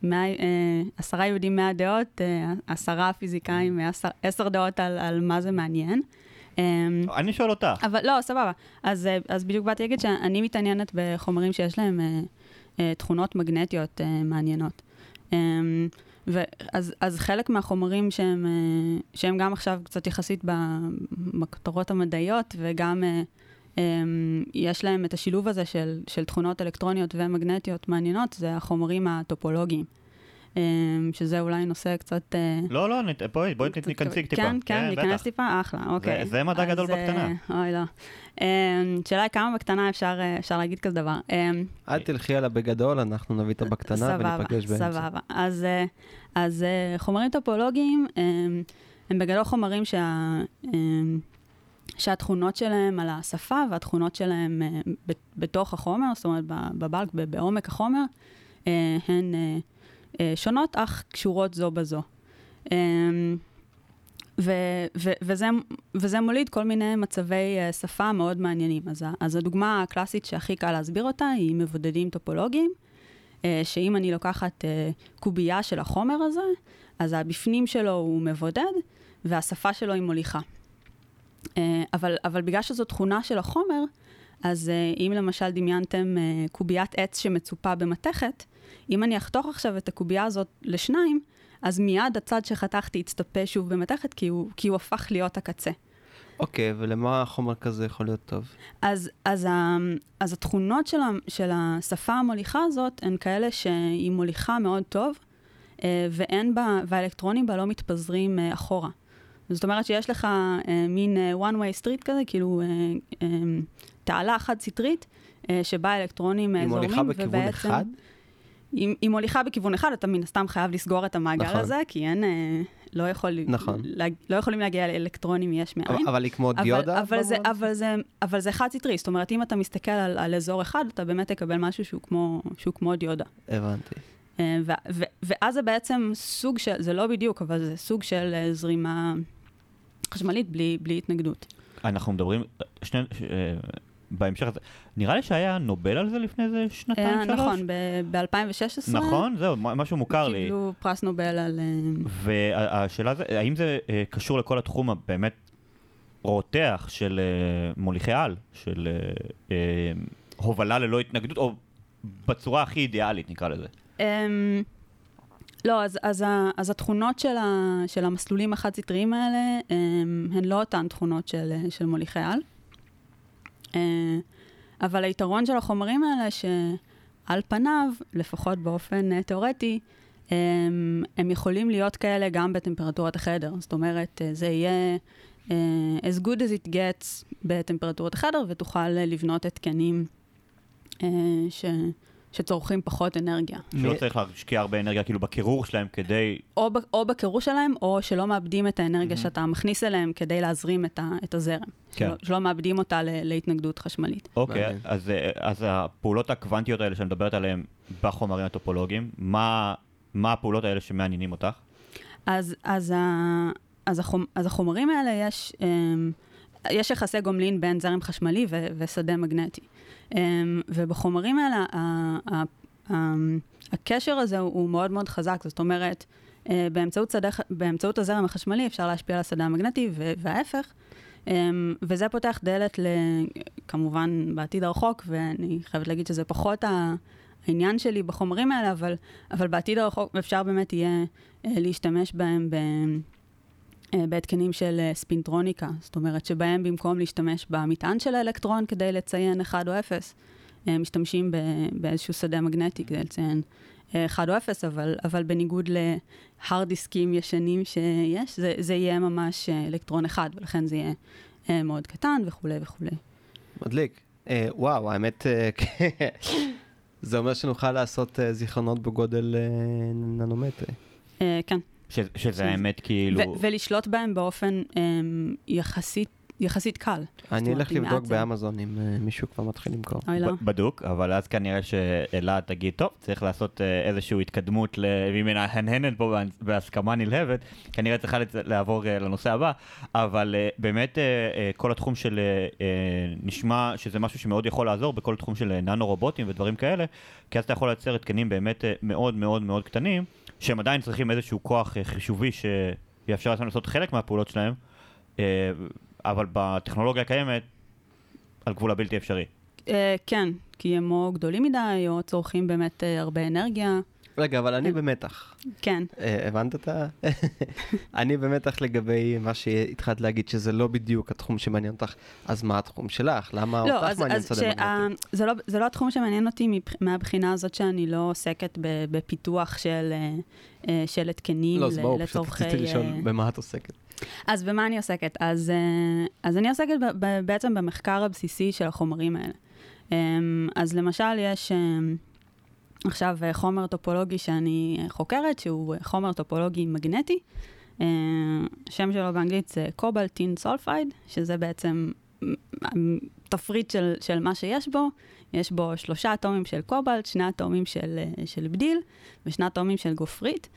מאה, אה, עשרה יהודים מאה דעות, עשרה פיזיקאים, עשר, עשר דעות על, על מה זה מעניין. אני שואל אותך. אבל לא, סבבה. אז, אז בדיוק באתי להגיד שאני מתעניינת בחומרים שיש להם תכונות מגנטיות מעניינות. ואז, אז חלק מהחומרים שהם, שהם גם עכשיו קצת יחסית ב- בכותרות המדעיות, וגם אה, יש להם את השילוב הזה של, של תכונות אלקטרוניות ומגנטיות מעניינות, זה החומרים הטופולוגיים. אה, שזה אולי נושא קצת... אה, לא, לא, נת- בואי, בואי קצת תיכנסי כבד. טיפה. כן, כן, בטח. להיכנס טיפה, אחלה, אוקיי. זה מדע אז, גדול אה, בקטנה. אוי, לא. אה, השאלה היא כמה בקטנה אפשר אה, אפשר להגיד כזה דבר. אל תלכי עליה בגדול, אנחנו נביא את הבקטנה סבבה, וניפגש באמצע. סבבה. אז, אז חומרים טופולוגיים הם בגדול חומרים שה, שהתכונות שלהם על השפה והתכונות שלהם אה, בתוך החומר, זאת אומרת בבלק, בעומק החומר, אה, הן אה, שונות אך קשורות זו בזו. ו- ו- וזה, וזה מוליד כל מיני מצבי uh, שפה מאוד מעניינים. אז, אז הדוגמה הקלאסית שהכי קל להסביר אותה היא מבודדים טופולוגיים, uh, שאם אני לוקחת uh, קובייה של החומר הזה, אז הבפנים שלו הוא מבודד, והשפה שלו היא מוליכה. Uh, אבל, אבל בגלל שזו תכונה של החומר, אז uh, אם למשל דמיינתם uh, קוביית עץ שמצופה במתכת, אם אני אחתוך עכשיו את הקובייה הזאת לשניים, אז מיד הצד שחתכתי יצטפה שוב במתכת, כי הוא, כי הוא הפך להיות הקצה. אוקיי, ולמה חומר כזה יכול להיות טוב? אז, אז, ה, אז התכונות של, ה, של השפה המוליכה הזאת הן כאלה שהיא מוליכה מאוד טוב, אה, ואין בה, והאלקטרונים בה לא מתפזרים אה, אחורה. זאת אומרת שיש לך אה, מין אה, one way street כזה, כאילו אה, אה, תעלה חד-סטרית, אה, שבה האלקטרונים אה, היא זורמים, מוליכה בכיוון אחד? היא, היא מוליכה בכיוון אחד, אתה מן הסתם חייב לסגור את המעגל נכון. הזה, כי אין, אה, לא, יכול, נכון. לה, לא יכולים להגיע לאלקטרונים יש מאין. אבל- אבל היא כמו אבל, דיודה? אבל, זה, במובן? אבל, זה, אבל זה חד סטרי, זאת אומרת, אם אתה מסתכל על, על אזור אחד, אתה באמת תקבל משהו שהוא כמו, שהוא כמו דיודה. הבנתי. אה, ו, ו, ואז זה בעצם סוג של, זה לא בדיוק, אבל זה סוג של אה, זרימה חשמלית בלי, בלי התנגדות. אנחנו מדברים, שני, ש- אה, בהמשך נראה לי שהיה נובל על זה לפני איזה שנתיים, אה, שלוש? נכון, ב-2016. נכון, זהו, משהו מוכר לי. קיבלו פרס נובל על... אה, והשאלה זה, האם זה קשור לכל התחום הבאמת רותח של מוליכי על, של הובלה ללא התנגדות, או בצורה הכי אידיאלית נקרא לזה. לא, אז, אז, אז התכונות של, ה, של המסלולים החד-סטריים האלה um, הן לא אותן תכונות של, של מוליכי על. Uh, אבל היתרון של החומרים האלה, שעל פניו, לפחות באופן uh, תיאורטי, um, הם יכולים להיות כאלה גם בטמפרטורת החדר. זאת אומרת, uh, זה יהיה as good as it gets בטמפרטורת החדר, ותוכל לבנות התקנים ש... שצורכים פחות אנרגיה. שלא צריך להשקיע הרבה אנרגיה כאילו בקירור שלהם כדי... או, ב- או בקירור שלהם, או שלא מאבדים את האנרגיה שאתה מכניס אליהם כדי להזרים את, ה- את הזרם. כן. שלא, שלא מאבדים אותה ל- להתנגדות חשמלית. אוקיי. אז, אה, אז הפעולות הקוונטיות האלה שאת מדברת עליהן בחומרים הטופולוגיים, מה, מה הפעולות האלה שמעניינים אותך? אז, אז, ה- אז, החומ, אז החומרים האלה יש, um, יש יחסי גומלין בין זרם חשמלי ו, ושדה מגנטי. Um, ובחומרים האלה, הקשר הזה הוא, מאוד מאוד חזק, זאת אומרת, uh, באמצעות, שדה, באמצעות הזרם החשמלי אפשר להשפיע על השדה המגנטי וההפך. Um, וזה פותח דלת, כמובן, בעתיד הרחוק, ואני חייבת להגיד שזה פחות העניין שלי בחומרים האלה, אבל, אבל בעתיד הרחוק אפשר באמת יהיה אה, להשתמש בהם אה, בהתקנים של אה, ספינטרוניקה, זאת אומרת שבהם במקום להשתמש במטען של האלקטרון כדי לציין 1 או 0, אה, משתמשים באיזשהו שדה מגנטי כדי לציין אה, 1 או 0, אבל, אבל בניגוד להארד דיסקים ישנים שיש, זה, זה יהיה ממש אה, אלקטרון אחד, ולכן זה יהיה אה, מאוד קטן וכולי וכולי. מדליק. אה, וואו, האמת, אה, זה אומר שנוכל לעשות אה, זיכרונות בגודל אה, ננומטרי. אה, כן. ש, שזה האמת כאילו... ו- ולשלוט בהם באופן אה, יחסית, יחסית קל. אני אלך לבדוק באמזון אם אה, מישהו כבר מתחיל למכור. לא. בדוק, אבל אז כנראה שאלה תגיד, טוב, צריך לעשות אה, איזושהי התקדמות, ל- ואם היא מהנהנת פה בהסכמה נלהבת, כנראה צריכה לעבור אה, לנושא הבא, אבל באמת כל התחום של, נשמע שזה משהו שמאוד יכול לעזור בכל תחום של ננו רובוטים ודברים כאלה, כי אז אתה יכול לייצר התקנים באמת מאוד מאוד מאוד קטנים, שהם עדיין צריכים איזשהו כוח חישובי שיאפשר לעשות חלק מהפעולות שלהם, אבל בטכנולוגיה הקיימת, על גבול הבלתי אפשרי. אה, כן, כי הם או גדולים מדי, או צורכים באמת אה, הרבה אנרגיה. רגע, אבל אני אה. במתח. כן. הבנת את ה... אני במתח לגבי מה שהתחלת להגיד, שזה לא בדיוק התחום שמעניין אותך, אז מה התחום שלך? למה לא, אותך מעניין שדה מגנטי? זה, לא, זה לא התחום שמעניין אותי מבח- מהבחינה הזאת שאני לא עוסקת ב- בפיתוח של, של התקנים לא, אז ברור, פשוט לצורכי... רציתי לשאול במה את עוסקת. אז במה אני עוסקת? אז, אה, אז אני עוסקת בעצם במחקר הבסיסי של החומרים האלה. אמ, אז למשל, יש אמ, עכשיו אה, חומר טופולוגי שאני אה, חוקרת, שהוא אה, חומר טופולוגי מגנטי. אה, השם שלו באנגלית זה קובלטין סולפייד, שזה בעצם אמ, תפריט של, של מה שיש בו. יש בו שלושה אטומים של קובלט, שני אטומים של, אה, של בדיל ושני אטומים של גופרית.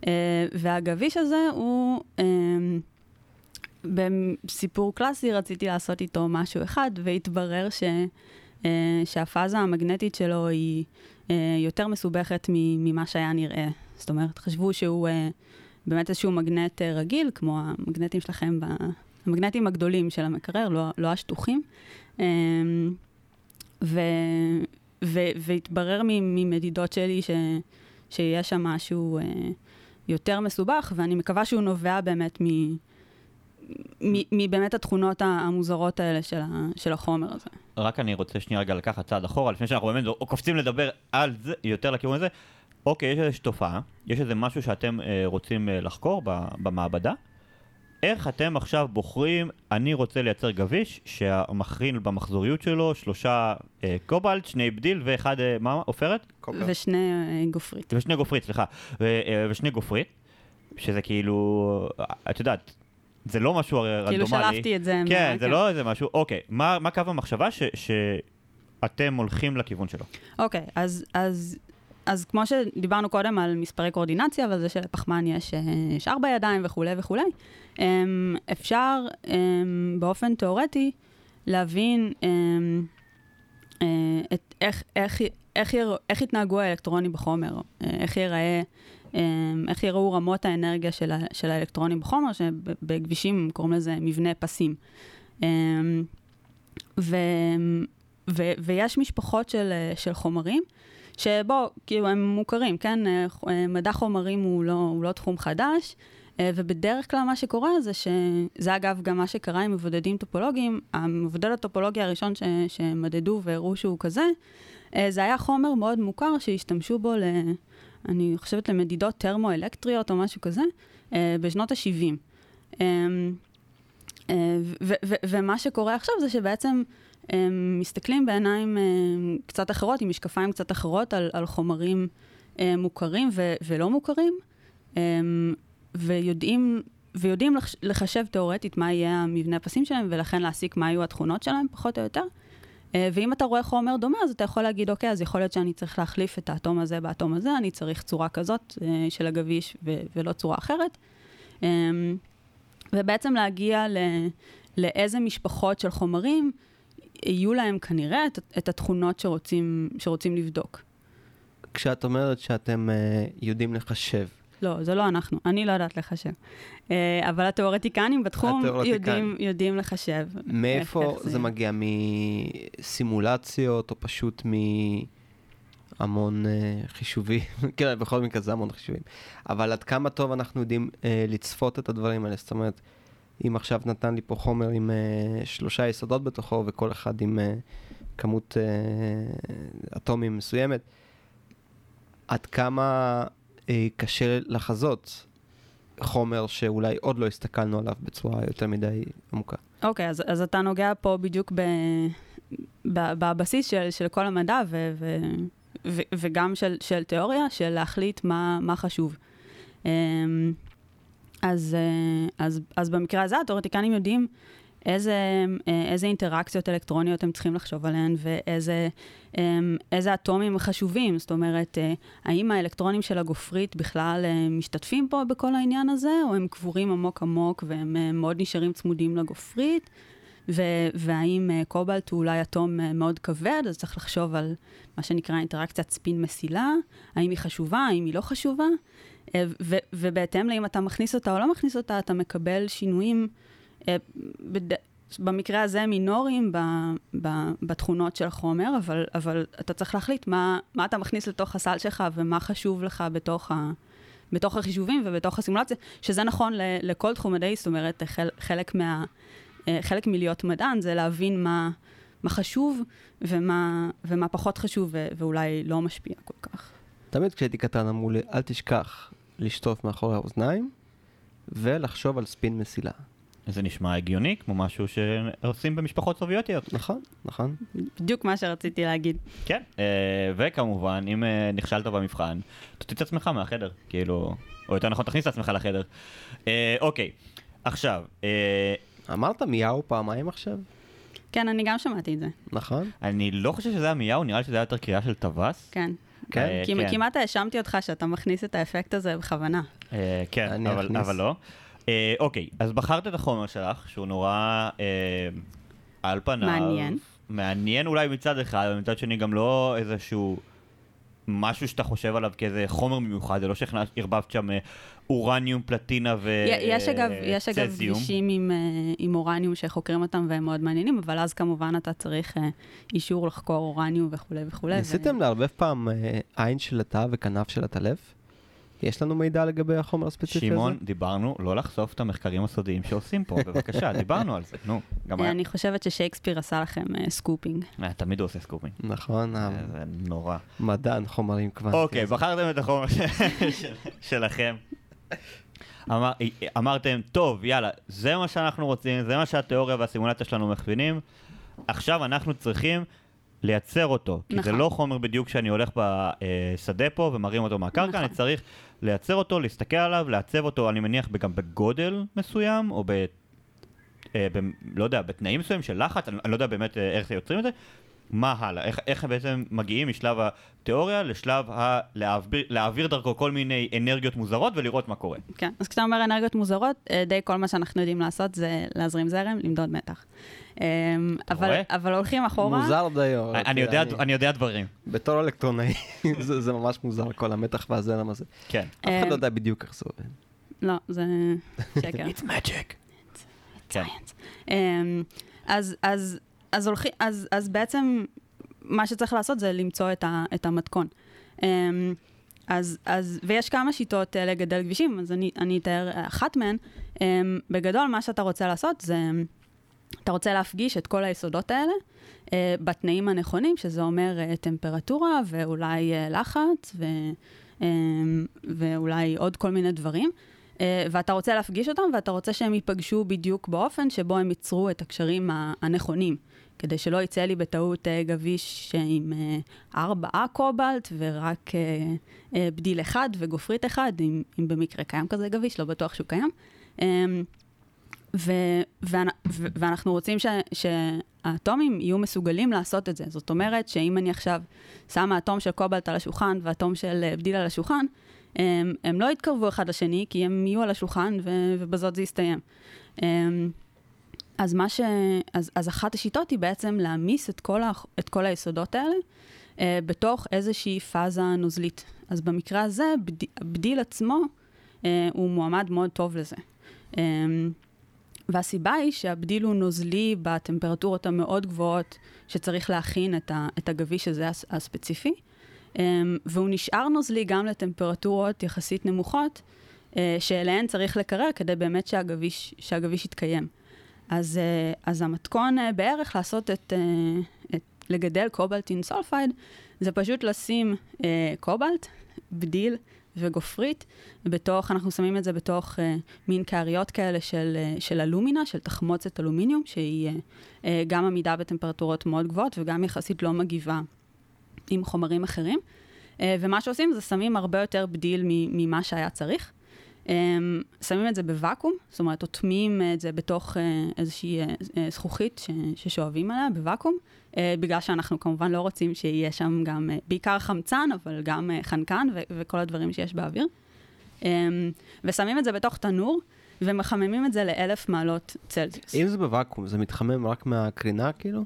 Uh, והגביש הזה הוא, um, בסיפור קלאסי רציתי לעשות איתו משהו אחד, והתברר ש, uh, שהפאזה המגנטית שלו היא יותר מסובכת ממה שהיה נראה. זאת אומרת, חשבו שהוא באמת איזשהו מגנט רגיל, כמו המגנטים שלכם. המגנטים הגדולים של המקרר, לא, לא השטוחים. ו, והתברר ממדידות שלי ש, שיש שם משהו... Uh, יותר מסובך, ואני מקווה שהוא נובע באמת מ... מבאמת התכונות המוזרות האלה של, ה, של החומר הזה. רק אני רוצה שנייה רגע לקחת צעד אחורה, לפני שאנחנו באמת קופצים לדבר על זה, יותר לכיוון הזה. אוקיי, יש איזושהי תופעה, יש איזה משהו שאתם אה, רוצים אה, לחקור ב, במעבדה. איך אתם עכשיו בוחרים, אני רוצה לייצר גביש שהמכריל במחזוריות שלו שלושה אה, קובלט, שני בדיל ואחד, אה, מה, עופרת? ושני אה, גופרית. ושני גופרית, סליחה. ו, אה, ושני גופרית, שזה כאילו, את יודעת, זה לא משהו הרי כאילו רנדומלי. שלפתי את זה. כן, מה- זה לא איזה משהו, אוקיי, מה, מה קו המחשבה ש, שאתם הולכים לכיוון שלו? אוקיי, אז, אז, אז כמו שדיברנו קודם על מספרי קואורדינציה, ועל זה שלפחמן יש, אה, יש ארבע ידיים וכולי וכולי, אפשר אמ, באופן תיאורטי להבין אמ, אה, את איך, איך, איך, יר, איך יתנהגו האלקטרונים בחומר, אה, איך ייראה איך יראו רמות האנרגיה של, ה, של האלקטרונים בחומר, שבכבישים קוראים לזה מבנה פסים. ו, ו, ויש משפחות של, של חומרים, שבו, כאילו, הם מוכרים, כן? מדע חומרים הוא לא, הוא לא תחום חדש, ובדרך כלל מה שקורה זה שזה אגב גם מה שקרה עם מבודדים טופולוגיים, המבודד הטופולוגי הראשון ש, שמדדו והראו שהוא כזה, זה היה חומר מאוד מוכר שהשתמשו בו, ל, אני חושבת, למדידות טרמו-אלקטריות או משהו כזה, בשנות ה-70. ומה שקורה עכשיו זה שבעצם מסתכלים בעיניים קצת אחרות, עם משקפיים קצת אחרות, על, על חומרים מוכרים ולא מוכרים. ויודעים, ויודעים לחשב תאורטית מה יהיה המבנה הפסים שלהם, ולכן להסיק מה יהיו התכונות שלהם, פחות או יותר. אה, ואם אתה רואה חומר דומה, אז אתה יכול להגיד, אוקיי, אז יכול להיות שאני צריך להחליף את האטום הזה באטום הזה, אני צריך צורה כזאת אה, של הגביש ו- ולא צורה אחרת. אה, ובעצם להגיע ל- לאיזה משפחות של חומרים יהיו להם כנראה את, את התכונות שרוצים, שרוצים לבדוק. כשאת אומרת שאתם uh, יודעים לחשב, לא, זה לא אנחנו, אני לא יודעת לחשב. אה, אבל התיאורטיקנים בתחום יודעים, יודעים לחשב. מאיפה זה, זה מגיע? מסימולציות או פשוט מהמון uh, חישובים? כן, בכל מקרה זה המון חישובים. אבל עד כמה טוב אנחנו יודעים uh, לצפות את הדברים האלה? זאת אומרת, אם עכשיו נתן לי פה חומר עם uh, שלושה יסודות בתוכו וכל אחד עם uh, כמות uh, אטומים מסוימת, עד כמה קשה לחזות חומר שאולי עוד לא הסתכלנו עליו בצורה יותר מדי עמוקה. אוקיי, אז, אז אתה נוגע פה בדיוק ב, ב, בבסיס של, של כל המדע ו, ו, ו, וגם של, של תיאוריה, של להחליט מה, מה חשוב. אמ, אז, אה, אז, אז במקרה הזה התיאורטיקנים יודעים איזה, אה, איזה אינטראקציות אלקטרוניות הם צריכים לחשוב עליהן ואיזה אמ, איזה אטומים חשובים. זאת אומרת, אה, האם האלקטרונים של הגופרית בכלל אה, משתתפים פה בכל העניין הזה, או הם קבורים עמוק עמוק והם מאוד נשארים צמודים לגופרית? ו- והאם קובלט הוא אולי אטום מאוד כבד, אז צריך לחשוב על מה שנקרא אינטראקציית ספין מסילה, האם היא חשובה, האם היא לא חשובה, ו- ובהתאם לאם אתה מכניס אותה או לא מכניס אותה, אתה מקבל שינויים אה, בד... במקרה הזה מינוריים ב, ב, בתכונות של החומר, אבל, אבל אתה צריך להחליט מה, מה אתה מכניס לתוך הסל שלך ומה חשוב לך בתוך, ה, בתוך החישובים ובתוך הסימולציה, שזה נכון ל, לכל תחום מדעי, זאת אומרת, חל, חלק, מה, אה, חלק מלהיות מדען זה להבין מה, מה חשוב ומה, ומה פחות חשוב ו, ואולי לא משפיע כל כך. תמיד כשהייתי קטן אמרו לי, אל תשכח לשטוף מאחורי האוזניים ולחשוב על ספין מסילה. זה נשמע הגיוני, כמו משהו שעושים במשפחות סובייטיות. נכון, נכון. בדיוק מה שרציתי להגיד. כן, אה, וכמובן, אם אה, נכשלת במבחן, תוציא את עצמך מהחדר, כאילו, או יותר נכון, תכניס את עצמך לחדר. אה, אוקיי, עכשיו... אמרת מיהו פעמיים עכשיו? כן, אני גם שמעתי את זה. נכון. אני לא חושב שזה היה מיהו, נראה לי שזה היה יותר קריאה של טווס. כן. כן? כי כן. כמעט האשמתי אותך שאתה מכניס את האפקט הזה בכוונה. כן, אבל לא. אה, אוקיי, אז בחרת את החומר שלך, שהוא נורא אה, על פניו. מעניין. מעניין אולי מצד אחד, אבל מצד שני גם לא איזשהו משהו שאתה חושב עליו כאיזה חומר מיוחד, זה לא שערבבת שם אה, אורניום, פלטינה וצזיום. יש אגב, יש אגב גבישים עם, אה, עם אורניום שחוקרים אותם והם מאוד מעניינים, אבל אז כמובן אתה צריך אה, אישור לחקור אורניום וכולי וכולי. ניסיתם ו... לערבב פעם עין של לטאה וכנף של עטלף? יש לנו מידע לגבי החומר הספציפי הזה? שמעון, דיברנו לא לחשוף את המחקרים הסודיים שעושים פה, בבקשה, דיברנו על זה, נו. גם אני חושבת ששייקספיר עשה לכם אה, scooping. אה, תמיד הוא עושה scooping. נכון. אה, זה נורא. מדען חומרים כבר. אוקיי, בחרתם את החומר שלכם. אמרתם, טוב, יאללה, זה מה שאנחנו רוצים, זה מה שהתיאוריה והסימולציה שלנו מכווינים, עכשיו אנחנו צריכים לייצר אותו. כי נכון. זה לא חומר בדיוק שאני הולך בשדה פה ומרים אותו מהקרקע, נכון. אני צריך לייצר אותו, להסתכל עליו, לעצב אותו, אני מניח, גם בגודל מסוים, או ב... אה, ב... לא יודע, בתנאים מסוימים של לחץ, אני, אני לא יודע באמת אה, איך זה יוצרים את זה, מה הלאה? איך, איך בעצם מגיעים משלב התיאוריה לשלב ה... להעביר, להעביר דרכו כל מיני אנרגיות מוזרות ולראות מה קורה. כן, אז כשאתה אומר אנרגיות מוזרות, אה, די כל מה שאנחנו יודעים לעשות זה להזרים זרם, למדוד מתח. אה, אבל, הולכים אחורה. מוזר דיו. אני, אני, יודע, אני יודע דברים. בתור אלקטרונאי, זה זה ממש מוזר, כל המתח והזרם הזה. כן. אף אחד לא יודע בדיוק איך זה עובד. לא, זה שקר. It's magic. כן. אמ, אז, אז, אז, הולכים, אז, אז בעצם מה שצריך לעשות זה למצוא את, ה, את המתכון. אמ, אז, אז, ויש כמה שיטות אה, לגדל כבישים, אז אני, אני אתאר אחת מהן. אמ, בגדול, מה שאתה רוצה לעשות זה, אתה רוצה להפגיש את כל היסודות האלה אה, בתנאים הנכונים, שזה אומר אה, טמפרטורה ואולי אה, לחץ ו, אמ, ואולי עוד כל מיני דברים. אה, ואתה רוצה להפגיש אותם, ואתה רוצה שהם ייפגשו בדיוק באופן שבו הם ייצרו את הקשרים הנכונים. כדי שלא יצא לי בטעות אה, גביש עם אה, ארבעה קובלט ורק אה, אה, בדיל אחד וגופרית אחד, אם, אם במקרה קיים כזה גביש, לא בטוח שהוא קיים. אה, ו, ואנ, ו, ואנחנו רוצים ש, שהאטומים יהיו מסוגלים לעשות את זה. זאת אומרת שאם אני עכשיו שמה אטום של קובלט על השולחן ואטום של אה, בדיל על השולחן, הם, הם לא יתקרבו אחד לשני, כי הם יהיו על השולחן ו, ובזאת זה יסתיים. הם, אז, ש... אז, אז אחת השיטות היא בעצם להעמיס את ה... את כל היסודות האלה אה, בתוך איזושהי פאזה נוזלית. אז במקרה הזה, בד... הבדיל עצמו אה, הוא מועמד מאוד טוב לזה. אה, והסיבה היא שהבדיל הוא נוזלי בטמפרטורות המאוד גבוהות שצריך להכין את, ה... את הגביש הזה הס... הספציפי, אה, והוא נשאר נוזלי גם לטמפרטורות יחסית נמוכות, אה, שאליהן צריך לקרר כדי באמת שהגביש, שהגביש יתקיים. אז, אה, אז המתכון אה, בערך לעשות את, את לגדל קובלט אין סולפייד, זה פשוט לשים קובלט, בדיל וגופרית, בתוך, אנחנו שמים את זה בתוך אה, מין קעריות כאלה של, אה, של אלומינה, של תחמוצת אלומיניום, שהיא אה, אה, גם עמידה בטמפרטורות מאוד גבוהות וגם יחסית לא מגיבה עם חומרים אחרים. אה, ומה שעושים זה שמים הרבה יותר בדיל ממה שהיה צריך. שמים את זה בוואקום, זאת אומרת, אוטמים את זה בתוך uh, איזושהי uh, uh, זכוכית ש, ששואבים עליה בוואקום, uh, בגלל שאנחנו כמובן לא רוצים שיהיה שם גם, uh, בעיקר חמצן, אבל גם uh, חנקן ו- וכל הדברים שיש באוויר. Um, ושמים את זה בתוך תנור, ומחממים את זה לאלף מעלות צלזיוס. אם זה בוואקום, זה מתחמם רק מהקרינה כאילו?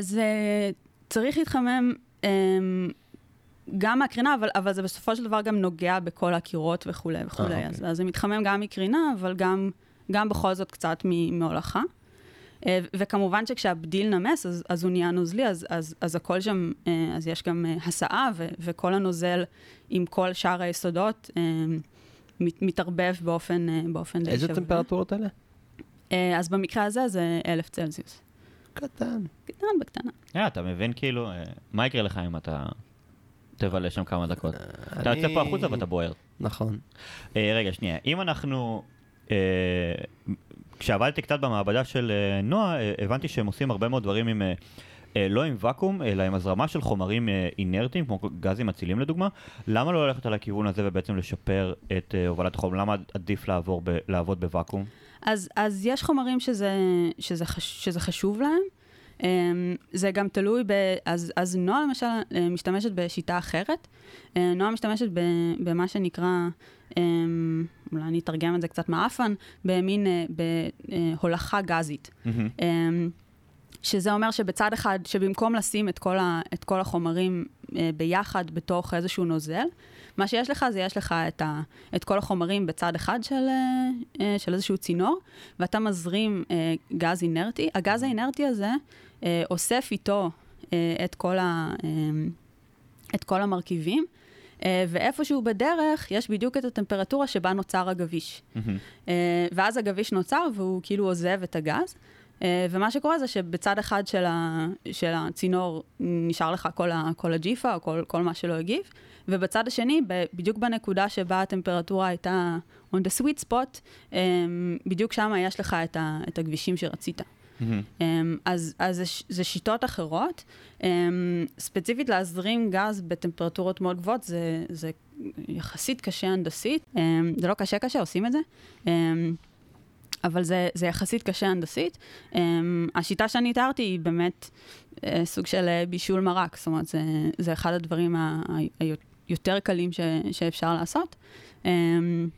זה צריך להתחמם um, גם מהקרינה, אבל, אבל זה בסופו של דבר גם נוגע בכל הקירות וכולי וכולי. אה, אז, אוקיי. אז זה מתחמם גם מקרינה, אבל גם, גם בכל זאת קצת מהולכה. אה, וכמובן שכשהבדיל נמס, אז, אז הוא נהיה נוזלי, אז, אז, אז הכל שם, אה, אז יש גם אה, הסעה, ו, וכל הנוזל עם כל שאר היסודות מת, מתערבב באופן, באופן די איזה שווה. טמפרטורות אלה? אז במקרה הזה זה אלף צלזיוס. קטן. קטן בקטנה. אה, אתה מבין כאילו, מה יקרה לך אם אתה תבלה שם כמה דקות? אתה יוצא פה החוצה ואתה בוער. נכון. אה, רגע, שנייה. אם אנחנו... כשעבדתי קצת במעבדה של אה, נועה, אה, הבנתי שהם עושים הרבה מאוד דברים עם... אה, לא עם ואקום, אלא עם הזרמה של חומרים אינרטיים, כמו גזים אצילים לדוגמה. למה לא ללכת על הכיוון הזה ובעצם לשפר את הובלת החום? למה עדיף לעבור ב, לעבוד בוואקום? אז, אז יש חומרים שזה, שזה, חש, שזה חשוב להם. Um, זה גם תלוי ב... אז, אז נועה למשל אה, משתמשת בשיטה אחרת. Uh, נועה משתמשת במה שנקרא, um, אולי אני אתרגם את זה קצת מעפן, במין uh, בהולכה גזית. Um, שזה אומר שבצד אחד, שבמקום לשים את כל, ה, את כל החומרים ביחד בתוך איזשהו נוזל, מה שיש לך זה יש לך את, ה, את כל החומרים בצד אחד של, uh, uh, של איזשהו צינור, ואתה מזרים uh, גז אינרטי. הגז האינרטי הזה אוסף איתו את, כל ה, את כל המרכיבים, uh, ואיפשהו בדרך יש בדיוק את הטמפרטורה שבה נוצר הגביש. Uh, ואז הגביש נוצר והוא כאילו עוזב את הגז. Uh, ומה שקורה זה שבצד אחד של, ה, של הצינור נשאר לך כל, ה, כל הג'יפה או כל, כל מה שלא הגיב, ובצד השני, בדיוק בנקודה שבה הטמפרטורה הייתה on the sweet spot, um, בדיוק שם יש לך את, ה, את הכבישים שרצית. מהמם. Um, אז, אז זה, זה שיטות אחרות. Um, ספציפית להזרים גז בטמפרטורות מאוד גבוהות, זה, זה יחסית קשה הנדסית. Um, זה לא קשה קשה, עושים את זה. Um, אבל זה, זה יחסית קשה הנדסית. אמ, השיטה שאני תיארתי היא באמת אה, סוג של אה, בישול מרק, זאת אומרת, זה, זה אחד הדברים ה- ה- היותר קלים ש, שאפשר לעשות. אמ,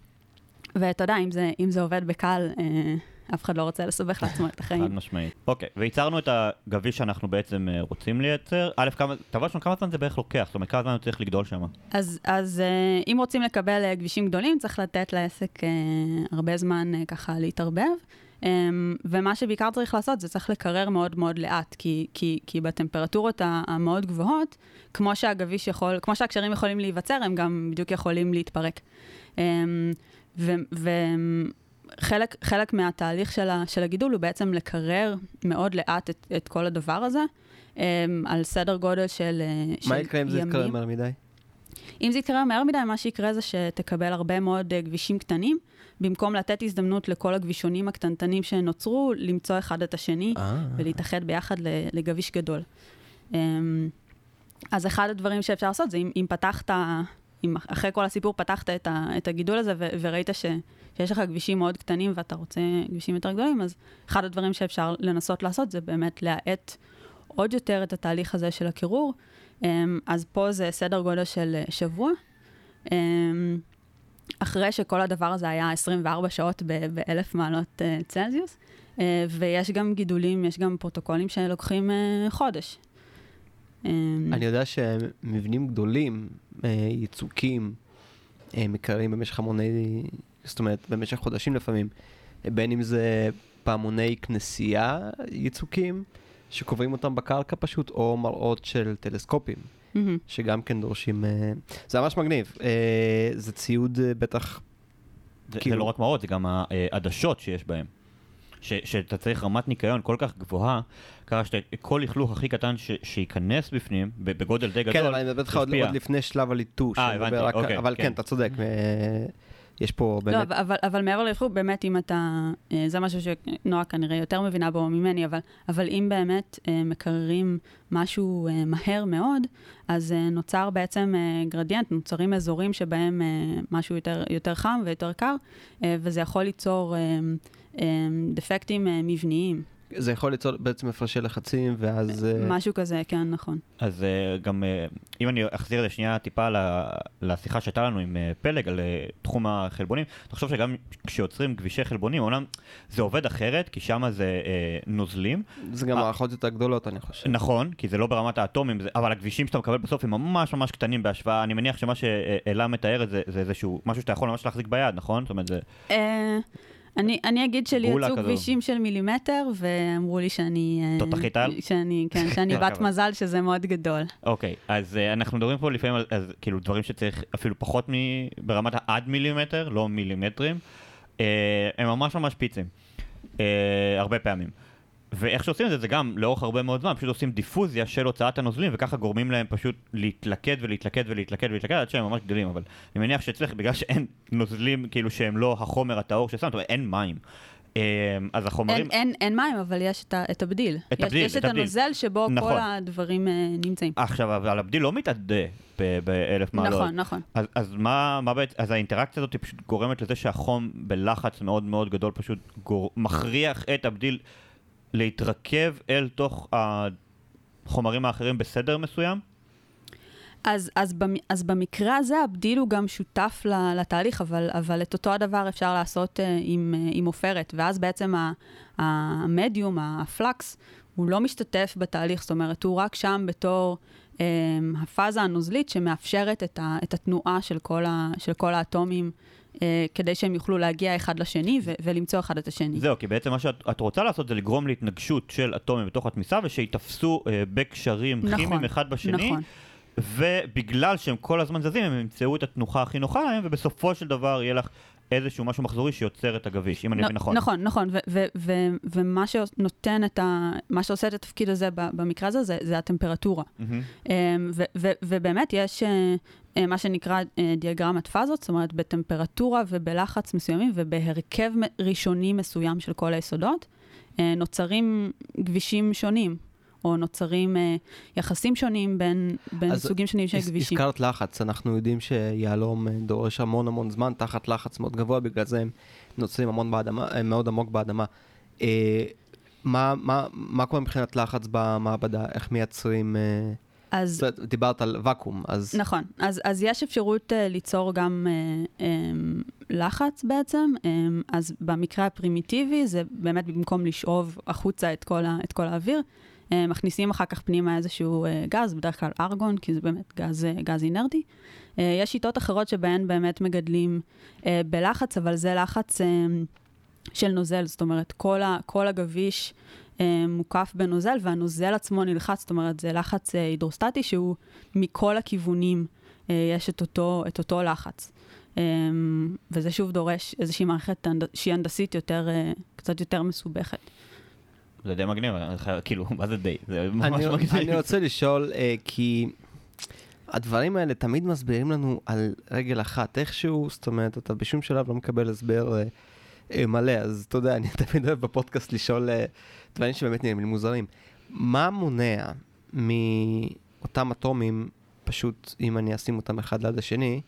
ואתה יודע, אם זה, אם זה עובד בקל, אה, אף אחד לא רוצה לסבך לעצמו את חד החיים. משמעית. אוקיי, וייצרנו את הגביש שאנחנו בעצם אה, רוצים לייצר. א', כמה, תבוא שם כמה זמן זה בערך לוקח? זאת אומרת, כמה זמן הוא צריך לגדול שם? אז, אז אה, אם רוצים לקבל כבישים גדולים, צריך לתת לעסק הרבה זמן ככה להתערבב. Um, ומה שבעיקר צריך לעשות זה צריך לקרר מאוד מאוד לאט, כי, כי, כי בטמפרטורות המאוד גבוהות, כמו שהגביש יכול, כמו שהקשרים יכולים להיווצר, הם גם בדיוק יכולים להתפרק. Um, וחלק חלק מהתהליך של, ה, של הגידול הוא בעצם לקרר מאוד לאט את, את כל הדבר הזה, um, על סדר גודל של, אה, של מה יקרה אם זה ימים. יתקרב מהר מדי? אם זה יתקרר מהר מדי, מה שיקרה זה שתקבל הרבה מאוד uh, כבישים קטנים, במקום לתת הזדמנות לכל הכבישונים הקטנטנים שנוצרו, למצוא אחד את השני אה. ולהתאחד ביחד לגביש גדול. Um, אז אחד הדברים שאפשר לעשות זה אם, אם פתחת, אם אחרי כל הסיפור פתחת את, ה, את הגידול הזה ו, וראית ש, שיש לך כבישים מאוד קטנים ואתה רוצה כבישים יותר גדולים, אז אחד הדברים שאפשר לנסות לעשות זה באמת להאט עוד יותר את התהליך הזה של הקירור. Um, אז פה זה סדר גודל של שבוע. אחרי שכל הדבר הזה היה 24 שעות ב-1,000 מעלות uh, צלזיוס, uh, ויש גם גידולים, יש גם פרוטוקולים שלוקחים uh, חודש. Um, אני יודע שמבנים גדולים, יצוקים, אה, מקררים במשך המוני, זאת אומרת, במשך חודשים לפעמים, בין אם זה פעמוני כנסייה יצוקים, שקובעים אותם בקרקע פשוט, או מראות של טלסקופים, מהמם. שגם כן דורשים... אה, זה ממש מגניב. אה, זה ציוד אה, בטח... זה, כאילו- זה לא רק מראות, זה גם העדשות שיש בהם. ש, שאתה צריך רמת ניקיון כל כך גבוהה, ככה שכל לכלוך הכי קטן ש, שייכנס בפנים, ב- בגודל די גדול, כן, אבל אני מדבר איתך עוד לפני שלב הליטוש. אה, הבנתי, רק- אוקיי, אבל כן. כן, אתה צודק. יש פה לא, באמת... אבל, אבל, אבל מעבר לכך, באמת, אם אתה, אה, זה משהו שנועה כנראה יותר מבינה בו ממני, אבל, אבל אם באמת אה, מקררים משהו אה, מהר מאוד, אז נוצר בעצם גרדיאנט, נוצרים אזורים שבהם משהו יותר, יותר חם ויותר קר, וזה יכול ליצור דפקטים מבניים, זה יכול ליצור בעצם הפרשי לחצים, ואז... אה, משהו כזה, כן, נכון. אז uh, גם, uh, אם אני אחזיר את זה שנייה טיפה ל- לשיחה שהייתה לנו עם פלג על תחום החלבונים, תחשוב שגם כשיוצרים כבישי חלבונים, אומנם זה עובד אחרת, כי שם זה נוזלים, זה גם אה. מערכות יותר גדולות, אני חושב. נכון, כי זה לא ברמת האטומים, אבל הכבישים שאתה מקבל בסוף הם ממש ממש קטנים בהשוואה, אני מניח שמה שאלה מתארת זה, זה איזשהו משהו שאתה יכול ממש להחזיק ביד, נכון? זאת אומרת, זה... אני, אני אגיד שלי יצאו. כבישים של מילימטר, ואמרו לי שאני... אה, תותחית על? שאני, כן, שאני בת הכבוד. מזל שזה מאוד גדול. אוקיי, אז uh, אנחנו מדברים פה לפעמים על אז, כאילו דברים שצריך אפילו פחות מ... ברמת העד מילימטר, לא מילימטרים. Uh, הם ממש ממש פיצים. Uh, הרבה פעמים. ואיך שעושים את זה, זה גם לאורך הרבה מאוד זמן, פשוט עושים דיפוזיה של הוצאת הנוזלים, וככה גורמים להם פשוט להתלכד ולהתלכד ולהתלכד ולהתלכד עד שהם ממש גדלים, אבל אני מניח שאצלך, בגלל שאין נוזלים כאילו שהם לא החומר הטהור ששמת, אין מים. אה, אז החומרים... אין, אין, אין מים, אבל יש את, ה, את הבדיל. את יש, הבדיל, יש את את הבדיל. הנוזל שבו נכון. כל הדברים אה, נמצאים. עכשיו, אבל הבדיל לא מתאדה באלף מעלות. נכון, נכון. אז, אז מה, מה בעצם, אז האינטראקציה הזאת פשוט גורמת לזה שהחום בלחץ מאוד מאוד גדול פשוט גור, מכריח את הבדיל להתרכב אל תוך החומרים האחרים בסדר מסוים? אז, אז, במ, אז במקרה הזה הבדיל הוא גם שותף לתהליך, אבל, אבל את אותו הדבר אפשר לעשות uh, עם, uh, עם עופרת, ואז בעצם המדיום, הפלקס, הוא לא משתתף בתהליך, זאת אומרת, הוא רק שם בתור um, הפאזה הנוזלית שמאפשרת את, ה, את התנועה של כל, ה, של כל האטומים, כדי שהם יוכלו להגיע אחד לשני ו, ולמצוא אחד את השני. זהו, כי בעצם מה שאת את רוצה לעשות זה לגרום להתנגשות של אטומים בתוך התמיסה ושייתפסו אה, בקשרים נכון, כימיים אחד בשני. נכון. ובגלל שהם כל הזמן זזים, הם ימצאו את התנוחה הכי נוחה להם, ובסופו של דבר יהיה לך איזשהו משהו מחזורי שיוצר את הגביש, אם אני מבין נכון. נכון, נכון, ו- ו- ו- ומה שנותן את ה... מה שעושה את התפקיד הזה במקרה הזה, זה, זה הטמפרטורה. אמ, ו- ו- ובאמת יש אה, אה, מה שנקרא אה, דיאגרמת פאזות, זאת אומרת בטמפרטורה ובלחץ מסוימים ובהרכב ראשוני מסוים של כל היסודות, אה, נוצרים כבישים שונים, או נוצרים אה, יחסים שונים בין, בין סוגים שונים של כבישים. הזכרת לחץ, אנחנו יודעים שיהלום אה, דורש המון המון זמן תחת לחץ מאוד גבוה, בגלל זה הם נוצרים המון באדמה, אה, מאוד עמוק באדמה. אה, מה, מה, מה קורה מבחינת לחץ במעבדה? איך מייצרים... אה, אז זאת אומרת, דיברת על ואקום, אז... נכון, אז, אז יש אפשרות uh, ליצור גם uh, um, לחץ בעצם, um, אז במקרה הפרימיטיבי זה באמת במקום לשאוב החוצה את כל, ה, את כל האוויר, uh, מכניסים אחר כך פנימה איזשהו uh, גז, בדרך כלל ארגון, כי זה באמת גז, uh, גז אינרטי. Uh, יש שיטות אחרות שבהן באמת מגדלים uh, בלחץ, אבל זה לחץ uh, של נוזל, זאת אומרת, כל, ה, כל הגביש מוקף בנוזל, והנוזל עצמו נלחץ, זאת אומרת, זה לחץ אה, הידרוסטטי שהוא מכל הכיוונים, אה, יש את אותו, את אותו לחץ. אה, וזה שוב דורש איזושהי מערכת. שהיא הנדסית יותר, אה, קצת יותר מסובכת. זה די מגניב, כאילו, מה זה די? זה ממש אני, מגניב. אני רוצה לשאול, אה, כי הדברים האלה תמיד מסבירים לנו על רגל אחת, איכשהו, זאת אומרת, אתה בשום שלב לא מקבל הסבר אה, אה, מלא, אז אתה יודע, אני תמיד אוהב בפודקאסט לשאול אה, דברים שבאמת נראים לי מוזרים. מה מונע מאותם אטומים, פשוט אם אני אשים אותם אחד ליד השני,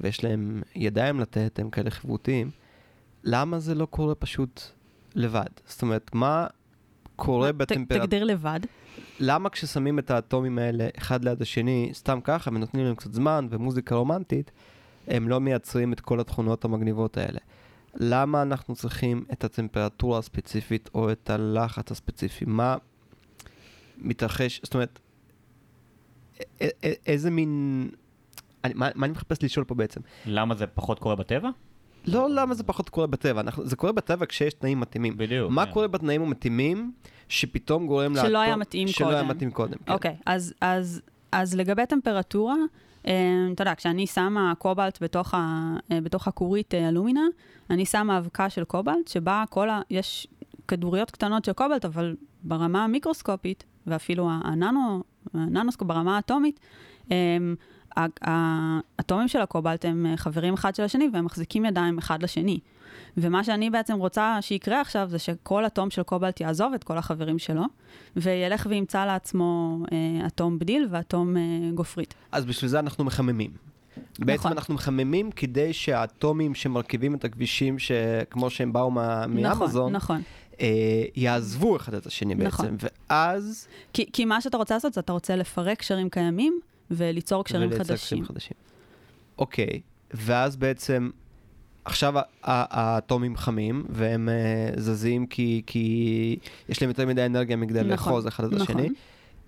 ויש להם ידיים לתת, הם כאלה חברותיים, למה זה לא קורה פשוט לבד? זאת אומרת, מה קורה בטמפרטורה? תגדיר לבד. למה כששמים את האטומים האלה אחד ליד השני, סתם ככה, ונותנים להם קצת זמן ומוזיקה רומנטית, הם לא מייצרים את כל התכונות המגניבות האלה? למה אנחנו צריכים את הטמפרטורה הספציפית או את הלחץ הספציפי? מה מתרחש, זאת אומרת, א- א- איזה מין... אני, מה, מה אני מחפש לשאול פה בעצם? למה זה פחות קורה בטבע? לא למה זה פחות קורה בטבע, אנחנו, זה קורה בטבע כשיש תנאים מתאימים. בדיוק. מה כן. קורה בתנאים המתאימים שפתאום גורם לאטום... שלא היה מתאים שלא היה קודם. מתאים קודם. כן. אוקיי, אז, אז, אז לגבי טמפרטורה, אתה יודע, כשאני שמה קובלט בתוך, ה, אה, בתוך הכורית אה, אלומינה, אני שמה אבקה של קובלט, שבה כל ה... יש כדוריות קטנות של קובלט, אבל ברמה המיקרוסקופית, ואפילו הננו, הננוסקופ ברמה האטומית, ה- האטומים של הקובלט הם אה, חברים אחד של השני, והם מחזיקים ידיים אחד לשני. ומה שאני בעצם רוצה שיקרה עכשיו, זה שכל אטום של קובלט יעזוב את כל החברים שלו, וילך וימצא לעצמו אה, אטום בדיל ואטום אה, גופרית. אז בשביל זה אנחנו מחממים. בעצם נכון. אנחנו מחממים כדי שהאטומים שמרכיבים את הכבישים, כמו שהם באו מה- מאמזון, נכון, נכון. אה, יעזבו אחד את השני בעצם. נכון. ואז... כי, כי מה שאתה רוצה לעשות זה אתה רוצה לפרק קשרים קיימים וליצור קשרים חדשים. קשרים חדשים. אוקיי, ואז בעצם, עכשיו האטומים חמים, והם אה, זזים כי, כי יש להם יותר מדי אנרגיה מכדי נכון, לאחוז אחד את השני, נכון.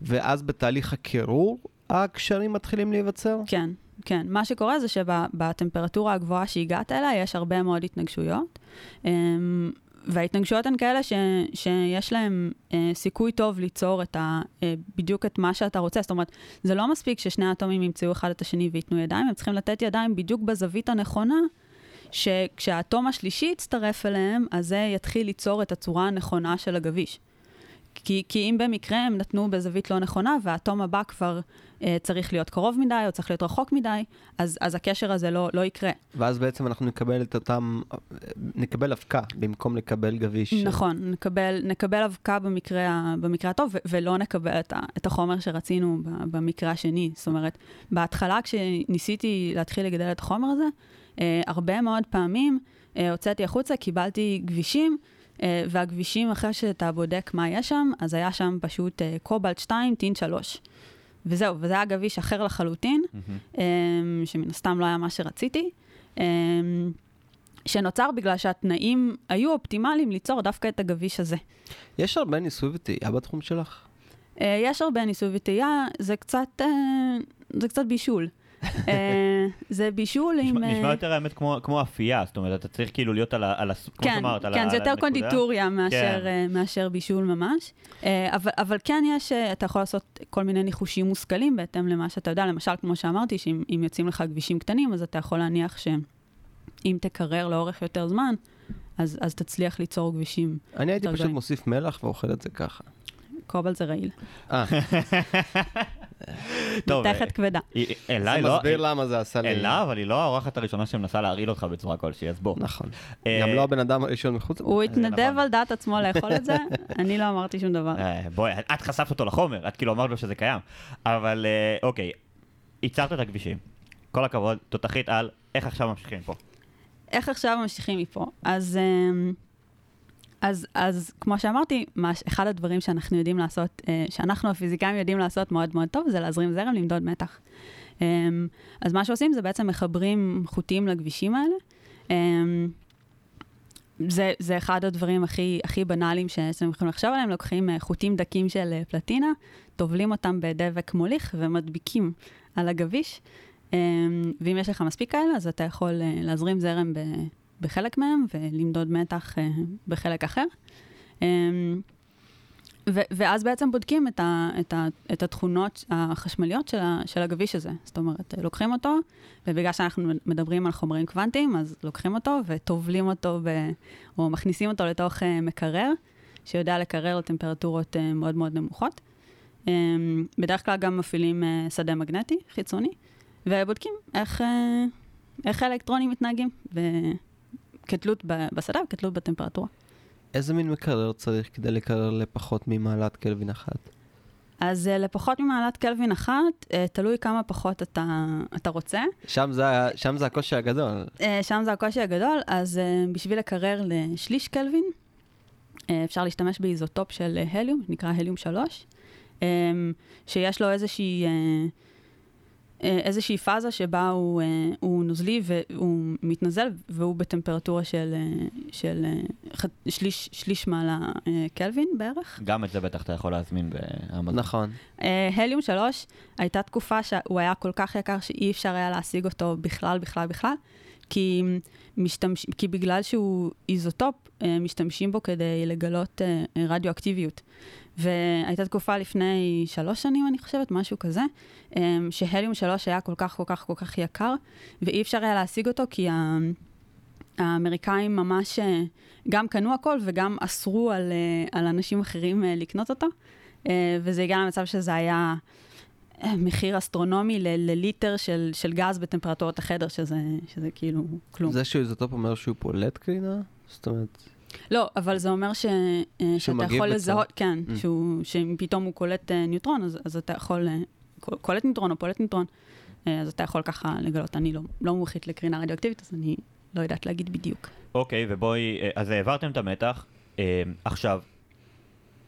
ואז בתהליך הקירור, הקשרים מתחילים להיווצר? כן, כן. מה שקורה זה שבטמפרטורה הגבוהה שהגעת אליה, יש הרבה מאוד התנגשויות. אמ, וההתנגשויות הן כאלה ש, שיש להן אה, סיכוי טוב ליצור את ה, אה, בדיוק את מה שאתה רוצה. זאת אומרת, זה לא מספיק ששני האטומים ימצאו אחד את השני וייתנו ידיים, הם צריכים לתת ידיים בדיוק בזווית הנכונה, שכשהאטום השלישי יצטרף אליהם, אז זה יתחיל ליצור את הצורה הנכונה של הגביש. כי, כי אם במקרה הם נתנו בזווית לא נכונה, והאטום הבא כבר אה, צריך להיות קרוב מדי, או צריך להיות רחוק מדי, אז, אז הקשר הזה לא, לא יקרה. ואז בעצם אנחנו נקבל את אותם, נקבל אבקה במקום לקבל גביש. נכון, נקבל, נקבל אבקה במקרה, במקרה הטוב, ו- ולא נקבל את, ה- את החומר שרצינו במקרה השני. זאת אומרת, בהתחלה כשניסיתי להתחיל לגדל את החומר הזה, הרבה מאוד פעמים אה, הוצאתי החוצה, קיבלתי גבישים, אה, והגבישים, אחרי שאתה בודק מה יש שם, אז היה שם פשוט אה, קובלט 2, טין 3. וזהו, וזה היה גביש אחר לחלוטין, אה, שמן הסתם לא היה מה שרציתי. אה, שנוצר בגלל שהתנאים היו אופטימליים ליצור דווקא את הגביש הזה. יש הרבה ניסוי וטעייה בתחום שלך? אה, יש הרבה ניסוי וטעייה, זה קצת, אה, זה קצת בישול. אה, זה בישול עם... נשמע אה, יותר האמת כמו כמו אפייה, זאת אומרת, אתה צריך כאילו להיות על ה... כמו כן, שאמרת, על ה- כן, זה על יותר הנקודה. קונדיטוריה מאשר, כן. אה, בישול ממש. אה, אבל, אבל כן יש, אה, אתה יכול לעשות כל מיני ניחושים מושכלים בהתאם למה שאתה יודע. למשל, כמו שאמרתי, שאם אם יוצאים לך כבישים קטנים, אז אתה יכול להניח שאם תקרר לאורך יותר זמן, אז, אז תצליח ליצור כבישים. אני הייתי פשוט גדולים. מוסיף מלח ואוכל את זה ככה. קובלט זה רעיל. אה. טוב, מתכת כבדה. היא- זה אלה לא... מסביר למה זה עשה לי... אלה, אבל היא לא האורחת הראשונה שמנסה להרעיל אותך בצורה כלשהי, אז בוא. נכון. אה, גם לא הבן אדם הראשון מחוץ... הוא התנדב נכון. על דעת עצמו לאכול את זה, אני לא אמרתי שום דבר. אה, בואי, את חשפת אותו לחומר, את כאילו אמרת לו שזה קיים. אבל אה, אוקיי, ייצרת את הכבישים. כל הכבוד, תותחית על איך עכשיו ממשיכים פה. איך עכשיו ממשיכים מפה? אז, אמ, אז, אז כמו שאמרתי, מה, אחד הדברים שאנחנו יודעים לעשות, אה, שאנחנו הפיזיקאים יודעים לעשות מאוד מאוד טוב, זה להזרים זרם, למדוד מתח. אמ, אז מה שעושים זה בעצם מחברים חוטים לכבישים האלה. אמ, זה, זה אחד הדברים הכי, הכי בנאליים שאתם יכולים לחשוב עליהם, לוקחים אה, חוטים דקים של אה, פלטינה, טובלים אותם בדבק מוליך ומדביקים על הגביש. אמ, ואם יש לך מספיק כאלה, אז אתה יכול אה, להזרים זרם ב- בחלק מהם ולמדוד מתח אה, בחלק אחר. אמ, ו- ואז בעצם בודקים את, ה- את, ה- את התכונות החשמליות של, ה- של הגביש הזה. זאת אומרת, אה, לוקחים אותו, ובגלל שאנחנו מדברים על חומרים קוונטיים, אז לוקחים אותו וטובלים אותו, ב- או מכניסים אותו לתוך אה, מקרר, שיודע לקרר לטמפרטורות אה, מאוד מאוד נמוכות. אמ, בדרך כלל גם מפעילים אה, שדה מגנטי חיצוני, ובודקים איך, אה, איך האלקטרונים מתנהגים, ו- כתלות ב- בשדה וכתלות בטמפרטורה. איזה מין מקרר צריך כדי לקרר לפחות ממעלת קלווין אחת? אז אה, לפחות ממעלת קלווין אחת, אה, תלוי כמה פחות אתה, אתה רוצה. שם זה, שם זה הקושי הגדול. אה, שם זה הקושי הגדול, אז בשביל לקרר לשליש קלווין, אפשר להשתמש באיזוטופ של הליום, שנקרא הליום 3, אה, שיש לו איזושהי, איזושהי פאזה שבה הוא, אה, הוא נוזלי והוא מתנזל, והוא בטמפרטורה של, אה, של אה, שליש, שליש מעלה אה, קלווין בערך. גם את זה בטח אתה יכול להזמין באמזון. נכון. אה, הליום 3, הייתה תקופה שהוא היה כל כך יקר שאי אפשר היה להשיג אותו בכלל, בכלל, בכלל, כי, משתמש, כי בגלל שהוא איזוטופ, אה, משתמשים בו כדי לגלות אה, אה, רדיואקטיביות. והייתה תקופה לפני שלוש שנים, אני חושבת, משהו כזה, אה, שהליום 3 היה כל כך, כל כך, כל כך יקר, ואי אפשר היה להשיג אותו כי. האמריקאים ממש אה, גם קנו הכל וגם אסרו על, אה, על אנשים אחרים אה, לקנות אותו. וזה הגיע למצב שזה היה מחיר אסטרונומי ל- לליטר של, של גז בטמפרטורת החדר, שזה, שזה כאילו כלום. זה שאיזוטופ אומר שהוא פולט קרינה? זאת אומרת, לא, אבל זה אומר ש, אה, שאתה יכול בצד. לזהות, כן, Mm. שהוא, שאם פתאום הוא קולט אה, ניוטרון, אז, אז אתה יכול, אה, קול- קולט ניוטרון או פולט ניוטרון, אז אתה יכול ככה לגלות. אני לא, לא מומחית לקרינה רדיואקטיבית, אז אני לא יודעת להגיד בדיוק. אוקיי, ובואי, אה, אז העברתם את המתח. עכשיו,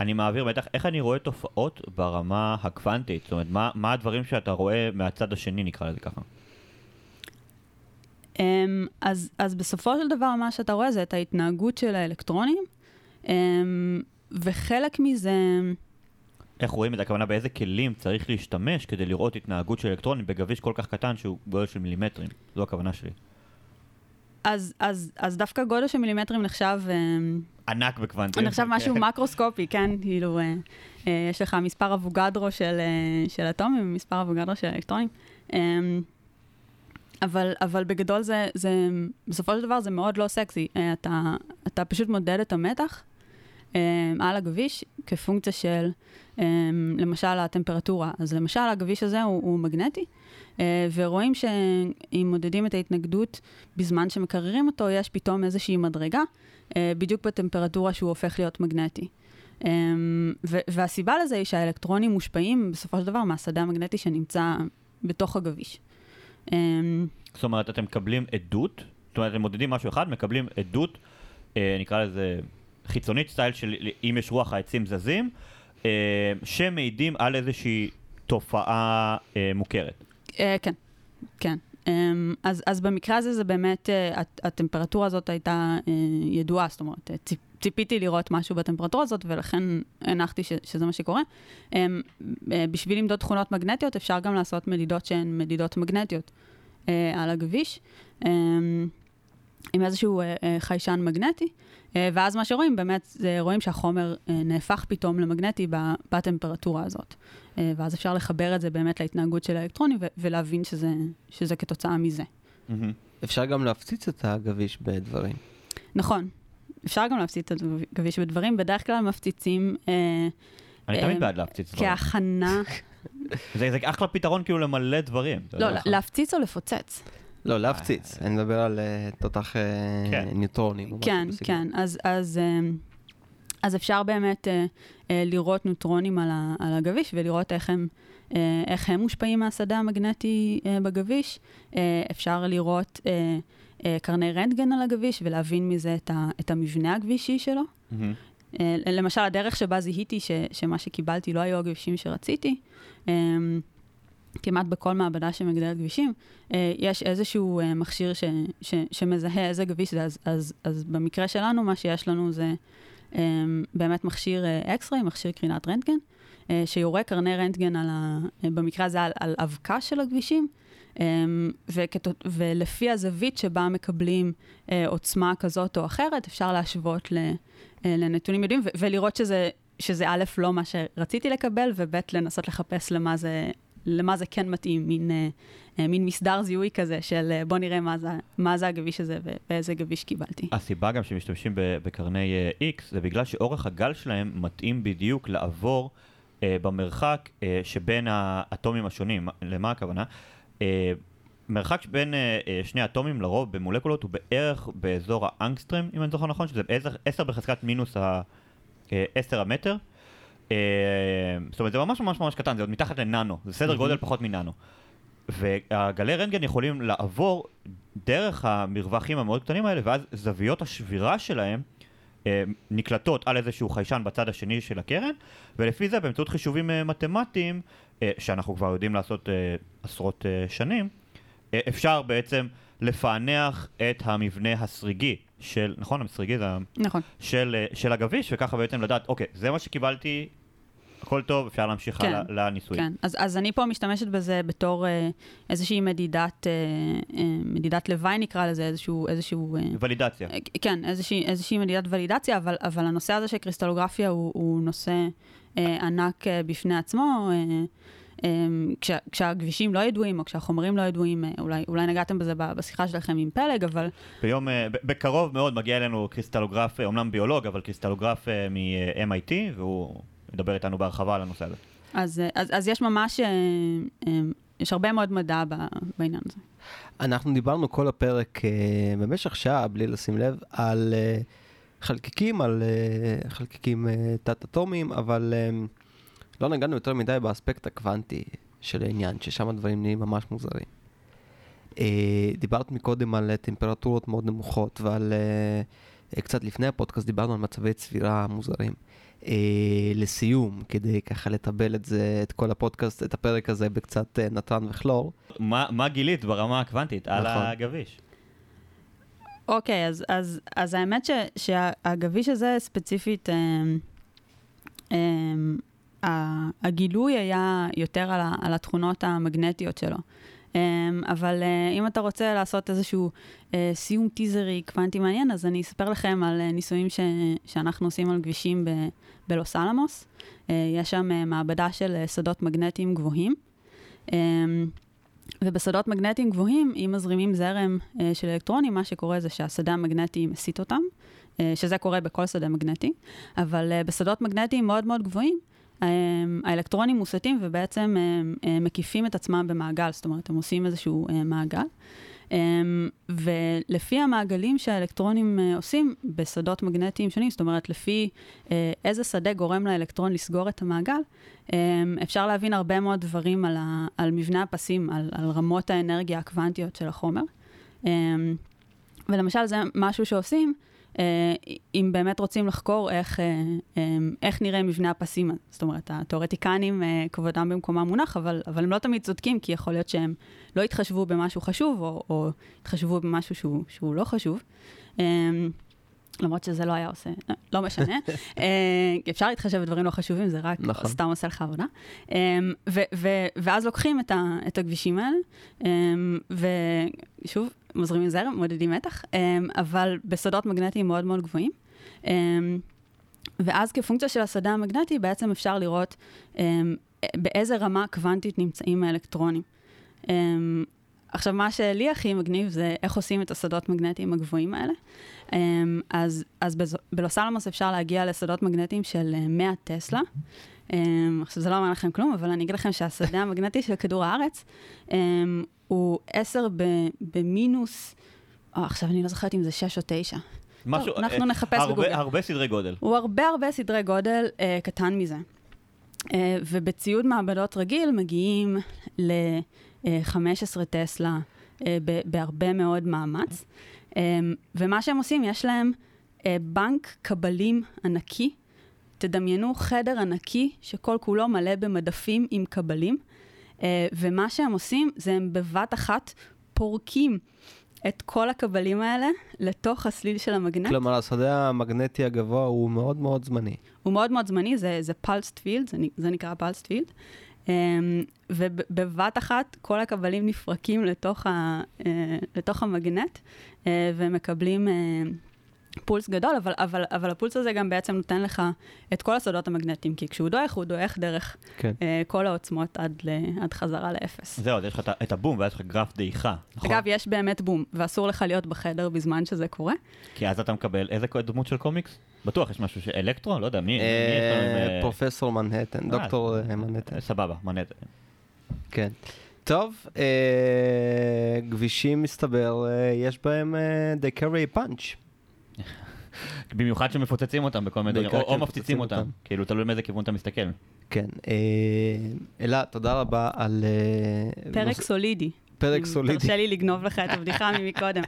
אני מעביר מתח, איך אני רואה תופעות ברמה הקוונטית? זאת אומרת, מה, מה הדברים שאתה רואה מהצד השני, נקרא לזה ככה? Um, אז, אז בסופו של דבר, מה שאתה רואה זה את ההתנהגות של האלקטרונים, um, וחלק מזה, איך רואים את? הכוונה באיזה כלים צריך להשתמש כדי לראות התנהגות של אלקטרונים בגביש כל כך קטן שהוא גודל של מילימטרים. זו הכוונה שלי. אז, אז, אז דווקא גודל של מילימטרים נחשב, um, ענק בקוונטים. נחשב משהו מקרוסקופי, כן? כאילו, uh, uh, יש לך מספר אבוגדרו של, uh, של אטומים ומספר אבוגדרו של אלקטרונים. Um, אבל, אבל בגדול זה, זה, בסופו של דבר זה מאוד לא סקסי. Uh, אתה, אתה פשוט מודד את המתח um, על הגביש כפונקציה של, um, למשל, הטמפרטורה. אז למשל, הגביש הזה הוא, הוא מגנטי, uh, ורואים שאם מודדים את ההתנגדות בזמן שמקררים אותו, יש פתאום איזושהי מדרגה, uh, בדיוק בטמפרטורה שהוא הופך להיות מגנטי. Um, ו- והסיבה לזה היא שהאלקטרונים מושפעים בסופו של דבר מהשדה המגנטי שנמצא בתוך הגביש. Um, זאת אומרת, אתם מקבלים עדות, זאת אומרת, אתם מודדים משהו אחד, מקבלים עדות, אה, נקרא לזה חיצונית סטייל של אם יש רוח העצים זזים, אה, שמעידים על איזושהי תופעה אה, מוכרת. כן, כן. Um, אז, אז במקרה הזה זה באמת, הט- הטמפרטורה הזאת הייתה ידועה, זאת אומרת, ציפ, ציפיתי לראות משהו בטמפרטורה הזאת, ולכן הנחתי ש, שזה מה שקורה. Um, uh, בשביל למדוד תכונות מגנטיות, אפשר גם לעשות מדידות שהן מדידות מגנטיות uh, על הגביש, um, עם איזשהו uh, uh, חיישן מגנטי, uh, ואז מה שרואים, באמת, זה רואים שהחומר uh, נהפך פתאום למגנטי בטמפרטורה הזאת. אה, ואז אפשר לחבר את זה באמת להתנהגות של האלקטרונים ולהבין שזה, שזה כתוצאה מזה. אפשר גם להפציץ את הגביש בדברים. נכון, אפשר גם להפציץ את הגביש בדברים, בדרך כלל מפציצים אה, אני אה, תמיד בעד להפציץ דברים. כהכנה, זה זה אחלה פתרון כאילו למלא דברים. לא, יודע. להפציץ או לפוצץ. לא, להפציץ. אני מדבר על אה, תותח אה, כן. ניוטרונים. כן. כן. אז, אז, אז אפשר באמת אה, אה, לראות נוטרונים על, ה, על הגביש ולראות איך הם, אה, איך הם מושפעים מהשדה המגנטי אה, בגביש. אה, אפשר לראות אה, אה, קרני רנטגן על הגביש ולהבין מזה את, ה, את המבנה הגבישי שלו. מהמם. אה, למשל, הדרך שבה זיהיתי ש, שמה שקיבלתי לא היו הגבישים שרציתי, אה, כמעט בכל מעבדה שמגדלת גבישים, אה, יש איזשהו אה, מכשיר ש, ש, שמזהה איזה גביש זה, אז, אז, אז במקרה שלנו, מה שיש לנו זה אה, באמת מכשיר אה, אקס-ריי, מכשיר קרינת רנטגן, אה, שיורה קרני רנטגן על ה, אה, במקרה הזה על, על אבקה של הכבישים, אה, וכתות, ולפי הזווית שבה מקבלים אה, עוצמה כזאת או אחרת, אפשר להשוות ל... אה, לנתונים יודעים, ו- ולראות שזה, שזה א', לא מה שרציתי לקבל, וב', לנסות לחפש למה זה, למה זה כן מתאים, מין, אה, מין מסדר זיהוי כזה של בוא נראה מה זה, מה זה הגביש הזה ואיזה גביש קיבלתי. הסיבה גם שמשתמשים בקרני X זה בגלל שאורך הגל שלהם מתאים בדיוק לעבור במרחק שבין האטומים השונים. למה הכוונה? אה, מרחק בין אה, אה, שני אטומים לרוב במולקולות הוא בערך באזור האנגסטרים, אם אני זוכר נכון, שזה 10 בחזקת מינוס ה-10 המטר. אה, זאת אומרת, זה ממש ממש ממש קטן, זה עוד מתחת לננו, זה סדר גודל פחות מננו. והגלי רנטגן יכולים לעבור דרך המרווחים המאוד קטנים האלה, ואז זוויות השבירה שלהם נקלטות על איזשהו חיישן בצד השני של הקרן, ולפי זה באמצעות חישובים מתמטיים, שאנחנו כבר יודעים לעשות אה, עשרות אה, שנים, אה, אפשר בעצם לפענח את המבנה הסריגי של, נכון? הסריגי זה נכון. של, אה, של הגביש, וככה בעצם לדעת, אוקיי, זה מה שקיבלתי, הכל טוב, אפשר להמשיך כן, הלאה לניסוי. כן, אז, אז אני פה משתמשת בזה בתור אה, איזושהי מדידת, אה, אה, מדידת לוואי נקרא לזה, איזשהו, איזשהו אה, ולידציה. אה, כן, איזושהי, איזושהי מדידת ולידציה, אבל, אבל הנושא הזה של קריסטלוגרפיה הוא, הוא נושא אה, ענק אה, בפני עצמו. אה, אה, כשה, כשהכבישים לא ידועים, או כשהחומרים לא ידועים, אה, אולי, אולי נגעתם בזה בשיחה שלכם עם פלג, אבל ביום, אה, בקרוב מאוד מגיע אלינו קריסטלוגרף, אה, אומנם ביולוג, אבל קריסטלוגרף אה, מ-MIT, והוא ידבר איתנו בהרחבה על הנושא הזה. אז, אה, אז, אז יש ממש, אה, אה, יש הרבה מאוד מדע בעניין הזה. אנחנו דיברנו כל הפרק אה, במשך שעה, בלי לשים לב, על אה, חלקיקים, על אה, חלקיקים אה, תת-אטומיים, אבל אה, לא נגענו יותר מדי באספקט הקוונטי של העניין, ששם הדברים נהיים ממש מוזרים. אה, דיברת מקודם על טמפרטורות מאוד נמוכות, ועל... קצת לפני הפודקאסט דיברנו על מצבי צבירה מוזרים. אה, לסיום, כדי ככה לטבל את זה, את כל הפודקאסט, את הפרק הזה בקצת אה, נתרן וכלור. מה, מה גילית ברמה הקוונטית על נכון. הגביש? אוקיי, אז, אז, אז האמת ש, שהגביש הזה ספציפית, אמ, אמ, ה- הגילוי היה יותר על, ה, על התכונות המגנטיות שלו. אמ, אבל אה, אם אתה רוצה לעשות איזשהו אה, סיום טיזרי קוונטי מעניין, אז אני אספר לכם על אה, ניסויים ש, שאנחנו עושים על כבישים ב, בלוס אלמוס. אה, יש שם אה, מעבדה של אה, שדות מגנטיים גבוהים. אמ, ובשדות מגנטיים גבוהים, אם מזרימים זרם אה, של אלקטרונים, מה שקורה זה שהשדה המגנטי מסיט אותם, אה, שזה קורה בכל שדה מגנטי, אבל אה, בשדות מגנטיים מאוד מאוד גבוהים, אה, האלקטרונים מוסטים ובעצם אה, אה, מקיפים את עצמם במעגל, זאת אומרת, הם עושים איזשהו אה, מעגל. אה, ולפי המעגלים שהאלקטרונים אה, עושים בשדות מגנטיים שונים, זאת אומרת, לפי אה, איזה שדה גורם לאלקטרון לסגור את המעגל, אמ, אפשר להבין הרבה מאוד דברים על, ה, על מבנה הפסים, על, על רמות האנרגיה הקוונטיות של החומר. אמ, ולמשל, זה משהו שעושים, אם באמת רוצים לחקור איך, אה, אמ, איך נראה מבנה הפסים. זאת אומרת, התיאורטיקנים, אה, כבודם במקומם מונח, אבל, אבל הם לא תמיד צודקים, כי יכול להיות שהם לא התחשבו במשהו חשוב, או, או התחשבו במשהו שהוא, שהוא לא חשוב. אמ, למרות שזה לא היה עושה, אה, לא משנה. אה, אפשר להתחשב בדברים לא חשובים, זה רק נכון. סתם עושה לך עבודה. אה, ו- ו- ואז לוקחים את, ה- את הכבישים האלה, אה, ושוב, מזרימים זרם, מודדים מתח, אה, אבל בשדות מגנטיים מאוד מאוד גבוהים. אה, ואז כפונקציה של השדה המגנטי, בעצם אפשר לראות אה, באיזה רמה קוונטית נמצאים האלקטרונים. אה, עכשיו, מה שלי הכי מגניב זה איך עושים את השדות מגנטיים הגבוהים האלה. אז, אז בלוס אלמוס אפשר להגיע לשדות מגנטיים של אה, 100 טסלה, um, אמ, עכשיו, זה לא אומר לכם כלום, אבל אני אגיד לכם שהשדה המגנטי של כדור הארץ אמ, הוא 10 ב- במינוס, או, עכשיו אני לא זוכרת אם זה 6 או 9. משהו, אנחנו אה, נחפש הרבה- בגוגל. הרבה סדרי גודל. הוא הרבה הרבה סדרי גודל אה, קטן מזה. אה, ובציוד מעבדות רגיל מגיעים ל-15 טסלה אה, ב- בהרבה מאוד מאמץ. אה, ומה שהם עושים, יש להם אה, בנק קבלים ענקי. תדמיינו חדר ענקי שכל כולו מלא במדפים עם קבלים. אה, ומה שהם עושים זה הם בבת אחת פורקים את כל הקבלים האלה לתוך הסליל של המגנט. כלומר, השדה המגנטי הגבוה הוא מאוד מאוד זמני. הוא מאוד מאוד זמני, זה, זה פלסט פילד, זה, זה נקרא פלסט פילד. Um, ובבת אחת כל הקבלים נפרקים לתוך, ה, uh, לתוך המגנט uh, ומקבלים uh, פולס גדול, אבל, אבל, אבל הפולס הזה גם בעצם נותן לך את כל הסודות המגנטיים, כי כשהוא דועך, הוא דועך דרך כן. uh, כל העוצמות עד, ל, עד חזרה לאפס. זהו, אז יש לך את את הבום ואז יש לך גרף דעיכה, נכון? אגב, יש באמת בום, ואסור לך להיות בחדר בזמן שזה קורה. כי אז אתה מקבל איזה דמות של קומיקס? בטוח יש משהו ש... אלקטרו? לא יודע, מי? אה, אה, פרופסור מנהטן, אה, דוקטור אה, מנהטן, אה, סבבה, מנהטן. כן. טוב, אה, כבישים מסתבר, אה, יש בהם אה, they carry punch. במיוחד שמפוצצים אותם בכל מיני דברים, או- כשמפוצצים מפציצים אותם. כאילו, תלוי מאיזה כיוון אתה מסתכל. כן. אה, אלה, תודה רבה על... אה, פרק סולידי. פרק סולידי. תרשה לי לגנוב לך את הבדיחה ממקודם.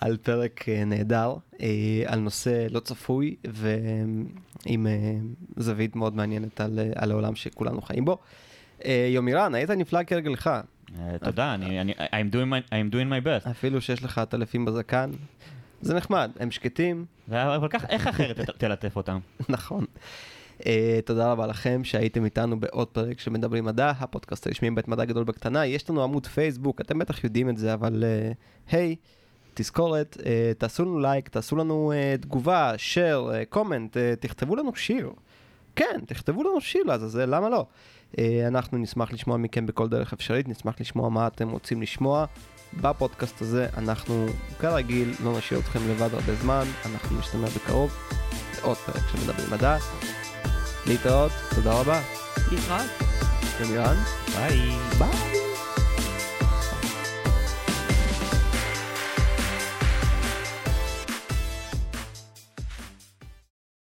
על פרק אה, נהדר, על נושא לא צפוי ועם זווית מאוד מעניינת על, על העולם שכולנו חיים בו. יומירן, היית נפלא כהרגלך, אה, תודה, אני... אני- I'm doing my- I'm doing my best. אפילו שיש לך עטלפים בזקן. זה נחמד, הם שקטים, אבל כך, איך אחרת תלטף אותם? נכון. Uh, תודה רבה לכם שהייתם איתנו בעוד פרק של מדברים מדע, הפודקאסט הרשמי בית מדע גדול בקטנה. יש לנו עמוד פייסבוק, אתם בטח יודעים את זה, אבל אה, היי, תזכורת, uh, תעשו לנו לייק, תעשו לנו uh, תגובה, share, קומנט, תכתבו לנו שיר. כן, תכתבו לנו שיר לעזאזל, למה לא? אנחנו נשמח לשמוע מכם בכל דרך אפשרית, נשמח לשמוע מה אתם רוצים לשמוע. בפודקאסט הזה אנחנו כרגיל לא נשאיר אתכם לבד הרבה זמן, אנחנו נשתמע בקרוב. עוד פרק של מדברים מדע. להתראות, תודה רבה. להתראות. ביי. ביי.